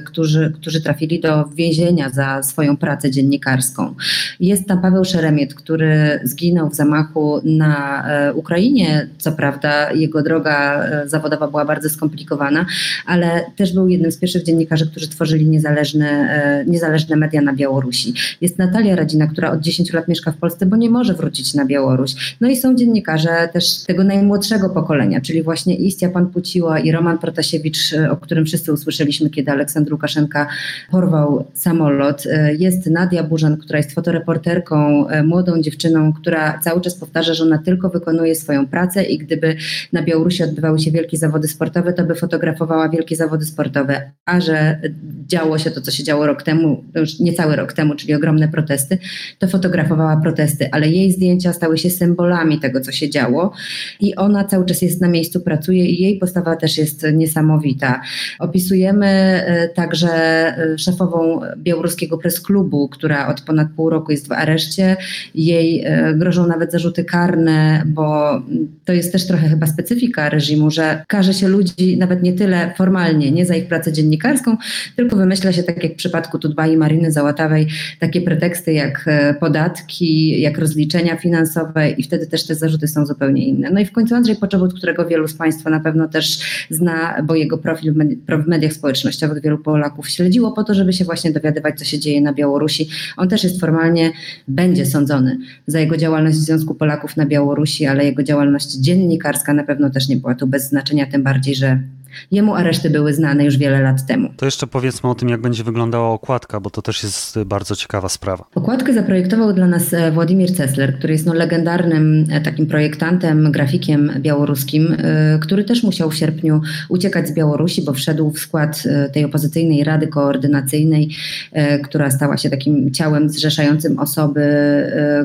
Speaker 4: którzy, którzy trafili do więzienia za swoją pracę dziennikarską. Jest tam Paweł Szeremiet, który zginął w zamachu na e, Ukrainie. Co prawda, jego droga e, zawodowa była bardzo skomplikowana, ale też był jednym z pierwszych dziennikarzy, którzy tworzyli niezależne, e, niezależne media na Białorusi. Jest Natalia Radzina, która od 10 lat mieszka w Polsce, bo nie może wrócić na Białoruś. No i są dziennikarze też tego najmłodszego pokolenia, czyli właśnie Istia Pan Puciła i Roman Protasiewicz, o którym wszyscy usłyszeliśmy, kiedy Aleksandr Łukaszenka porwał samolot. Jest Nadia Burzan, która jest fotoreporterką, młodą dziewczyną, która cały czas powtarza, że ona tylko wykonuje swoją pracę i gdyby na Białorusi odbywały się wielkie zawody sportowe, to by fotografowała wielkie zawody sportowe. A że działo się to, co się działo rok temu, już niecały rok temu, czyli ogromne protesty, to fotografowała protesty, ale jej zdjęcia stały się symbolami tego, co się działo i ona cały czas jest na miejscu, pracuje i jej postawa też jest niesamowita. Opisujemy e, także e, szefową białoruskiego presklubu, która od ponad pół roku jest w areszcie. Jej e, grożą nawet zarzuty karne, bo to jest też trochę chyba specyfika reżimu, że karze się ludzi nawet nie tyle formalnie, nie za ich pracę dziennikarską, tylko wymyśla się, tak jak w przypadku Tudba i Mariny Załatawej, takie preteksty jak e, podatki, jak rozliczenia finansowe i wtedy też te zarzuty są zupełnie inne. No i w końcu Andrzej Poczobut, którego wielu z Państwa na pewno też zna, bo jego profil w mediach społecznościowych wielu Polaków śledziło po to, żeby się właśnie dowiadywać, co się dzieje na Białorusi. On też jest formalnie, będzie sądzony za jego działalność w Związku Polaków na Białorusi, ale jego działalność dziennikarska na pewno też nie była tu bez znaczenia, tym bardziej, że Jemu areszty były znane już wiele lat temu.
Speaker 1: To jeszcze powiedzmy o tym, jak będzie wyglądała okładka, bo to też jest bardzo ciekawa sprawa.
Speaker 4: Okładkę zaprojektował dla nas e, Władimir Cesler, który jest no legendarnym e, takim projektantem, grafikiem białoruskim, e, który też musiał w sierpniu uciekać z Białorusi, bo wszedł w skład tej opozycyjnej rady koordynacyjnej, która stała się takim ciałem zrzeszającym osoby,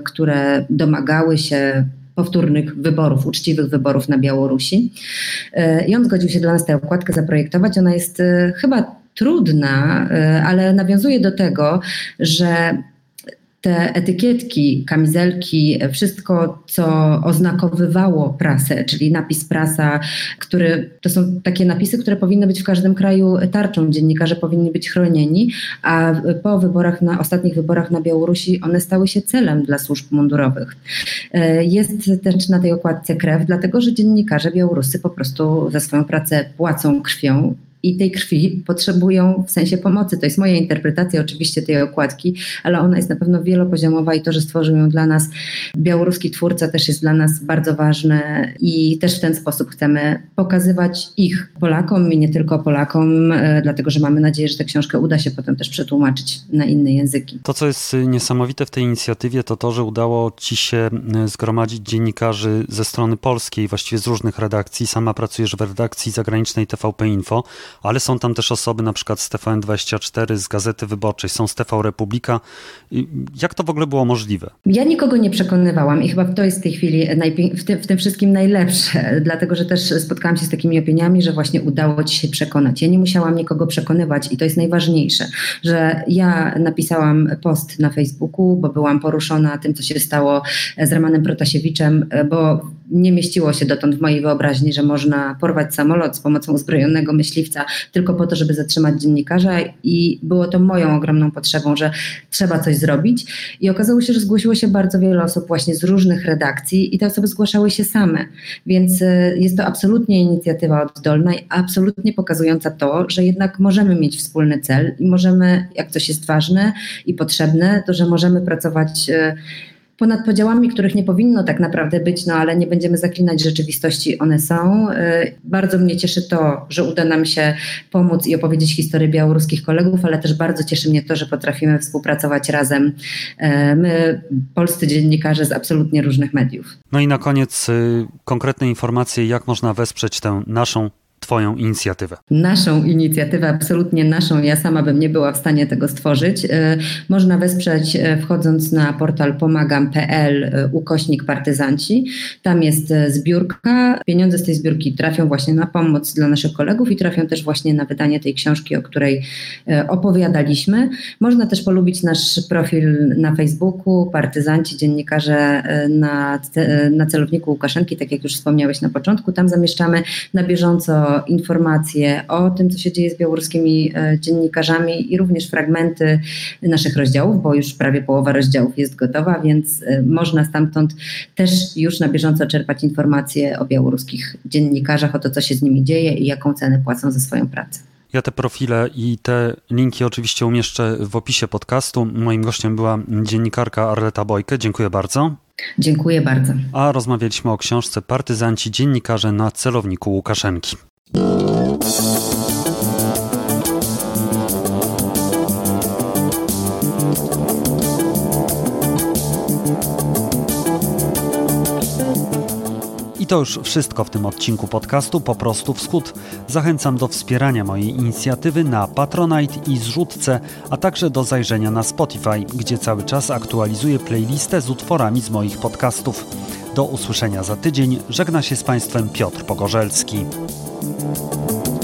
Speaker 4: które domagały się powtórnych wyborów, uczciwych wyborów na Białorusi. E, I on zgodził się dla nas tę okładkę zaprojektować. Ona jest e, chyba trudna, e, ale nawiązuje do tego, że te etykietki, kamizelki, wszystko, co oznakowywało prasę, czyli napis prasa, który to są takie napisy, które powinny być w każdym kraju tarczą. Dziennikarze powinni być chronieni, a po wyborach, na ostatnich wyborach na Białorusi, one stały się celem dla służb mundurowych. E, jest też na tej okładce krew, dlatego że dziennikarze białoruscy po prostu za swoją pracę płacą krwią i tej krwi potrzebują w sensie pomocy. To jest moja interpretacja oczywiście tej okładki, ale ona jest na pewno wielopoziomowa i to, że stworzył ją dla nas białoruski twórca też jest dla nas bardzo ważne i też w ten sposób chcemy pokazywać ich Polakom i nie tylko Polakom, e, dlatego że mamy nadzieję, że tę książkę uda się potem też przetłumaczyć na inne języki.
Speaker 1: To, co jest niesamowite w tej inicjatywie, to to, że udało Ci się e, zgromadzić dziennikarzy ze strony polskiej, właściwie z różnych redakcji. Sama pracujesz w redakcji zagranicznej TVP Info ale są tam też osoby na przykład z TVN24, z Gazety Wyborczej, są z TV Republika. Jak to w ogóle było możliwe?
Speaker 4: Ja nikogo nie przekonywałam i chyba to jest w tej chwili w tym, w tym wszystkim najlepsze, dlatego że też spotkałam się z takimi opiniami, że właśnie udało ci się przekonać. Ja nie musiałam nikogo przekonywać i to jest najważniejsze, że ja napisałam post na Facebooku, bo byłam poruszona tym, co się stało z Romanem Protasiewiczem, bo nie mieściło się dotąd w mojej wyobraźni, że można porwać samolot z pomocą uzbrojonego myśliwca tylko po to, żeby zatrzymać dziennikarza i było to moją ogromną potrzebą, że trzeba coś zrobić. I okazało się, że zgłosiło się bardzo wiele osób właśnie z różnych redakcji i te osoby zgłaszały się same, więc e, jest to absolutnie inicjatywa oddolna i absolutnie pokazująca to, że jednak możemy mieć wspólny cel i możemy, jak coś jest ważne i potrzebne, to że możemy pracować e, ponad podziałami, których nie powinno tak naprawdę być, no ale nie będziemy zaklinać rzeczywistości, one są. Y, bardzo mnie cieszy to, że uda nam się pomóc i opowiedzieć historię białoruskich kolegów, ale też bardzo cieszy mnie to, że potrafimy współpracować razem. Y, my, polscy dziennikarze z absolutnie różnych mediów.
Speaker 1: No i na koniec y, konkretne informacje, jak można wesprzeć tę naszą Twoją inicjatywę?
Speaker 4: Naszą inicjatywę, absolutnie naszą. Ja sama bym nie była w stanie tego stworzyć. E, można wesprzeć e, wchodząc na portal pomagam.pl e, ukośnik partyzanci. Tam jest zbiórka. Pieniądze z tej zbiórki trafią właśnie na pomoc dla naszych kolegów i trafią też właśnie na wydanie tej książki, o której opowiadaliśmy. Można też polubić nasz profil na Facebooku, partyzanci, dziennikarze na, na celowniku Łukaszenki, tak jak już wspomniałeś na początku. Tam zamieszczamy na bieżąco informacje o tym, co się dzieje z białoruskimi e, dziennikarzami i również fragmenty naszych rozdziałów, bo już prawie połowa rozdziałów jest gotowa, więc e, można stamtąd też już na bieżąco czerpać informacje o białoruskich dziennikarzach, o to, co się z nimi dzieje i jaką cenę płacą za swoją pracę.
Speaker 1: Ja te profile i te linki oczywiście umieszczę w opisie podcastu. Moim gościem była dziennikarka Arleta Bojke. Dziękuję bardzo.
Speaker 4: Dziękuję bardzo.
Speaker 1: A rozmawialiśmy o książce Partyzanci dziennikarze na celowniku Łukaszenki. I to już wszystko w tym odcinku podcastu Po prostu Wschód. Zachęcam do wspierania mojej inicjatywy na Patronite i zrzutce, a także do zajrzenia na Spotify, gdzie cały czas aktualizuję playlistę z utworami z moich podcastów. Do usłyszenia za tydzień. Żegna się z Państwem Piotr Pogorzelski. Thank you.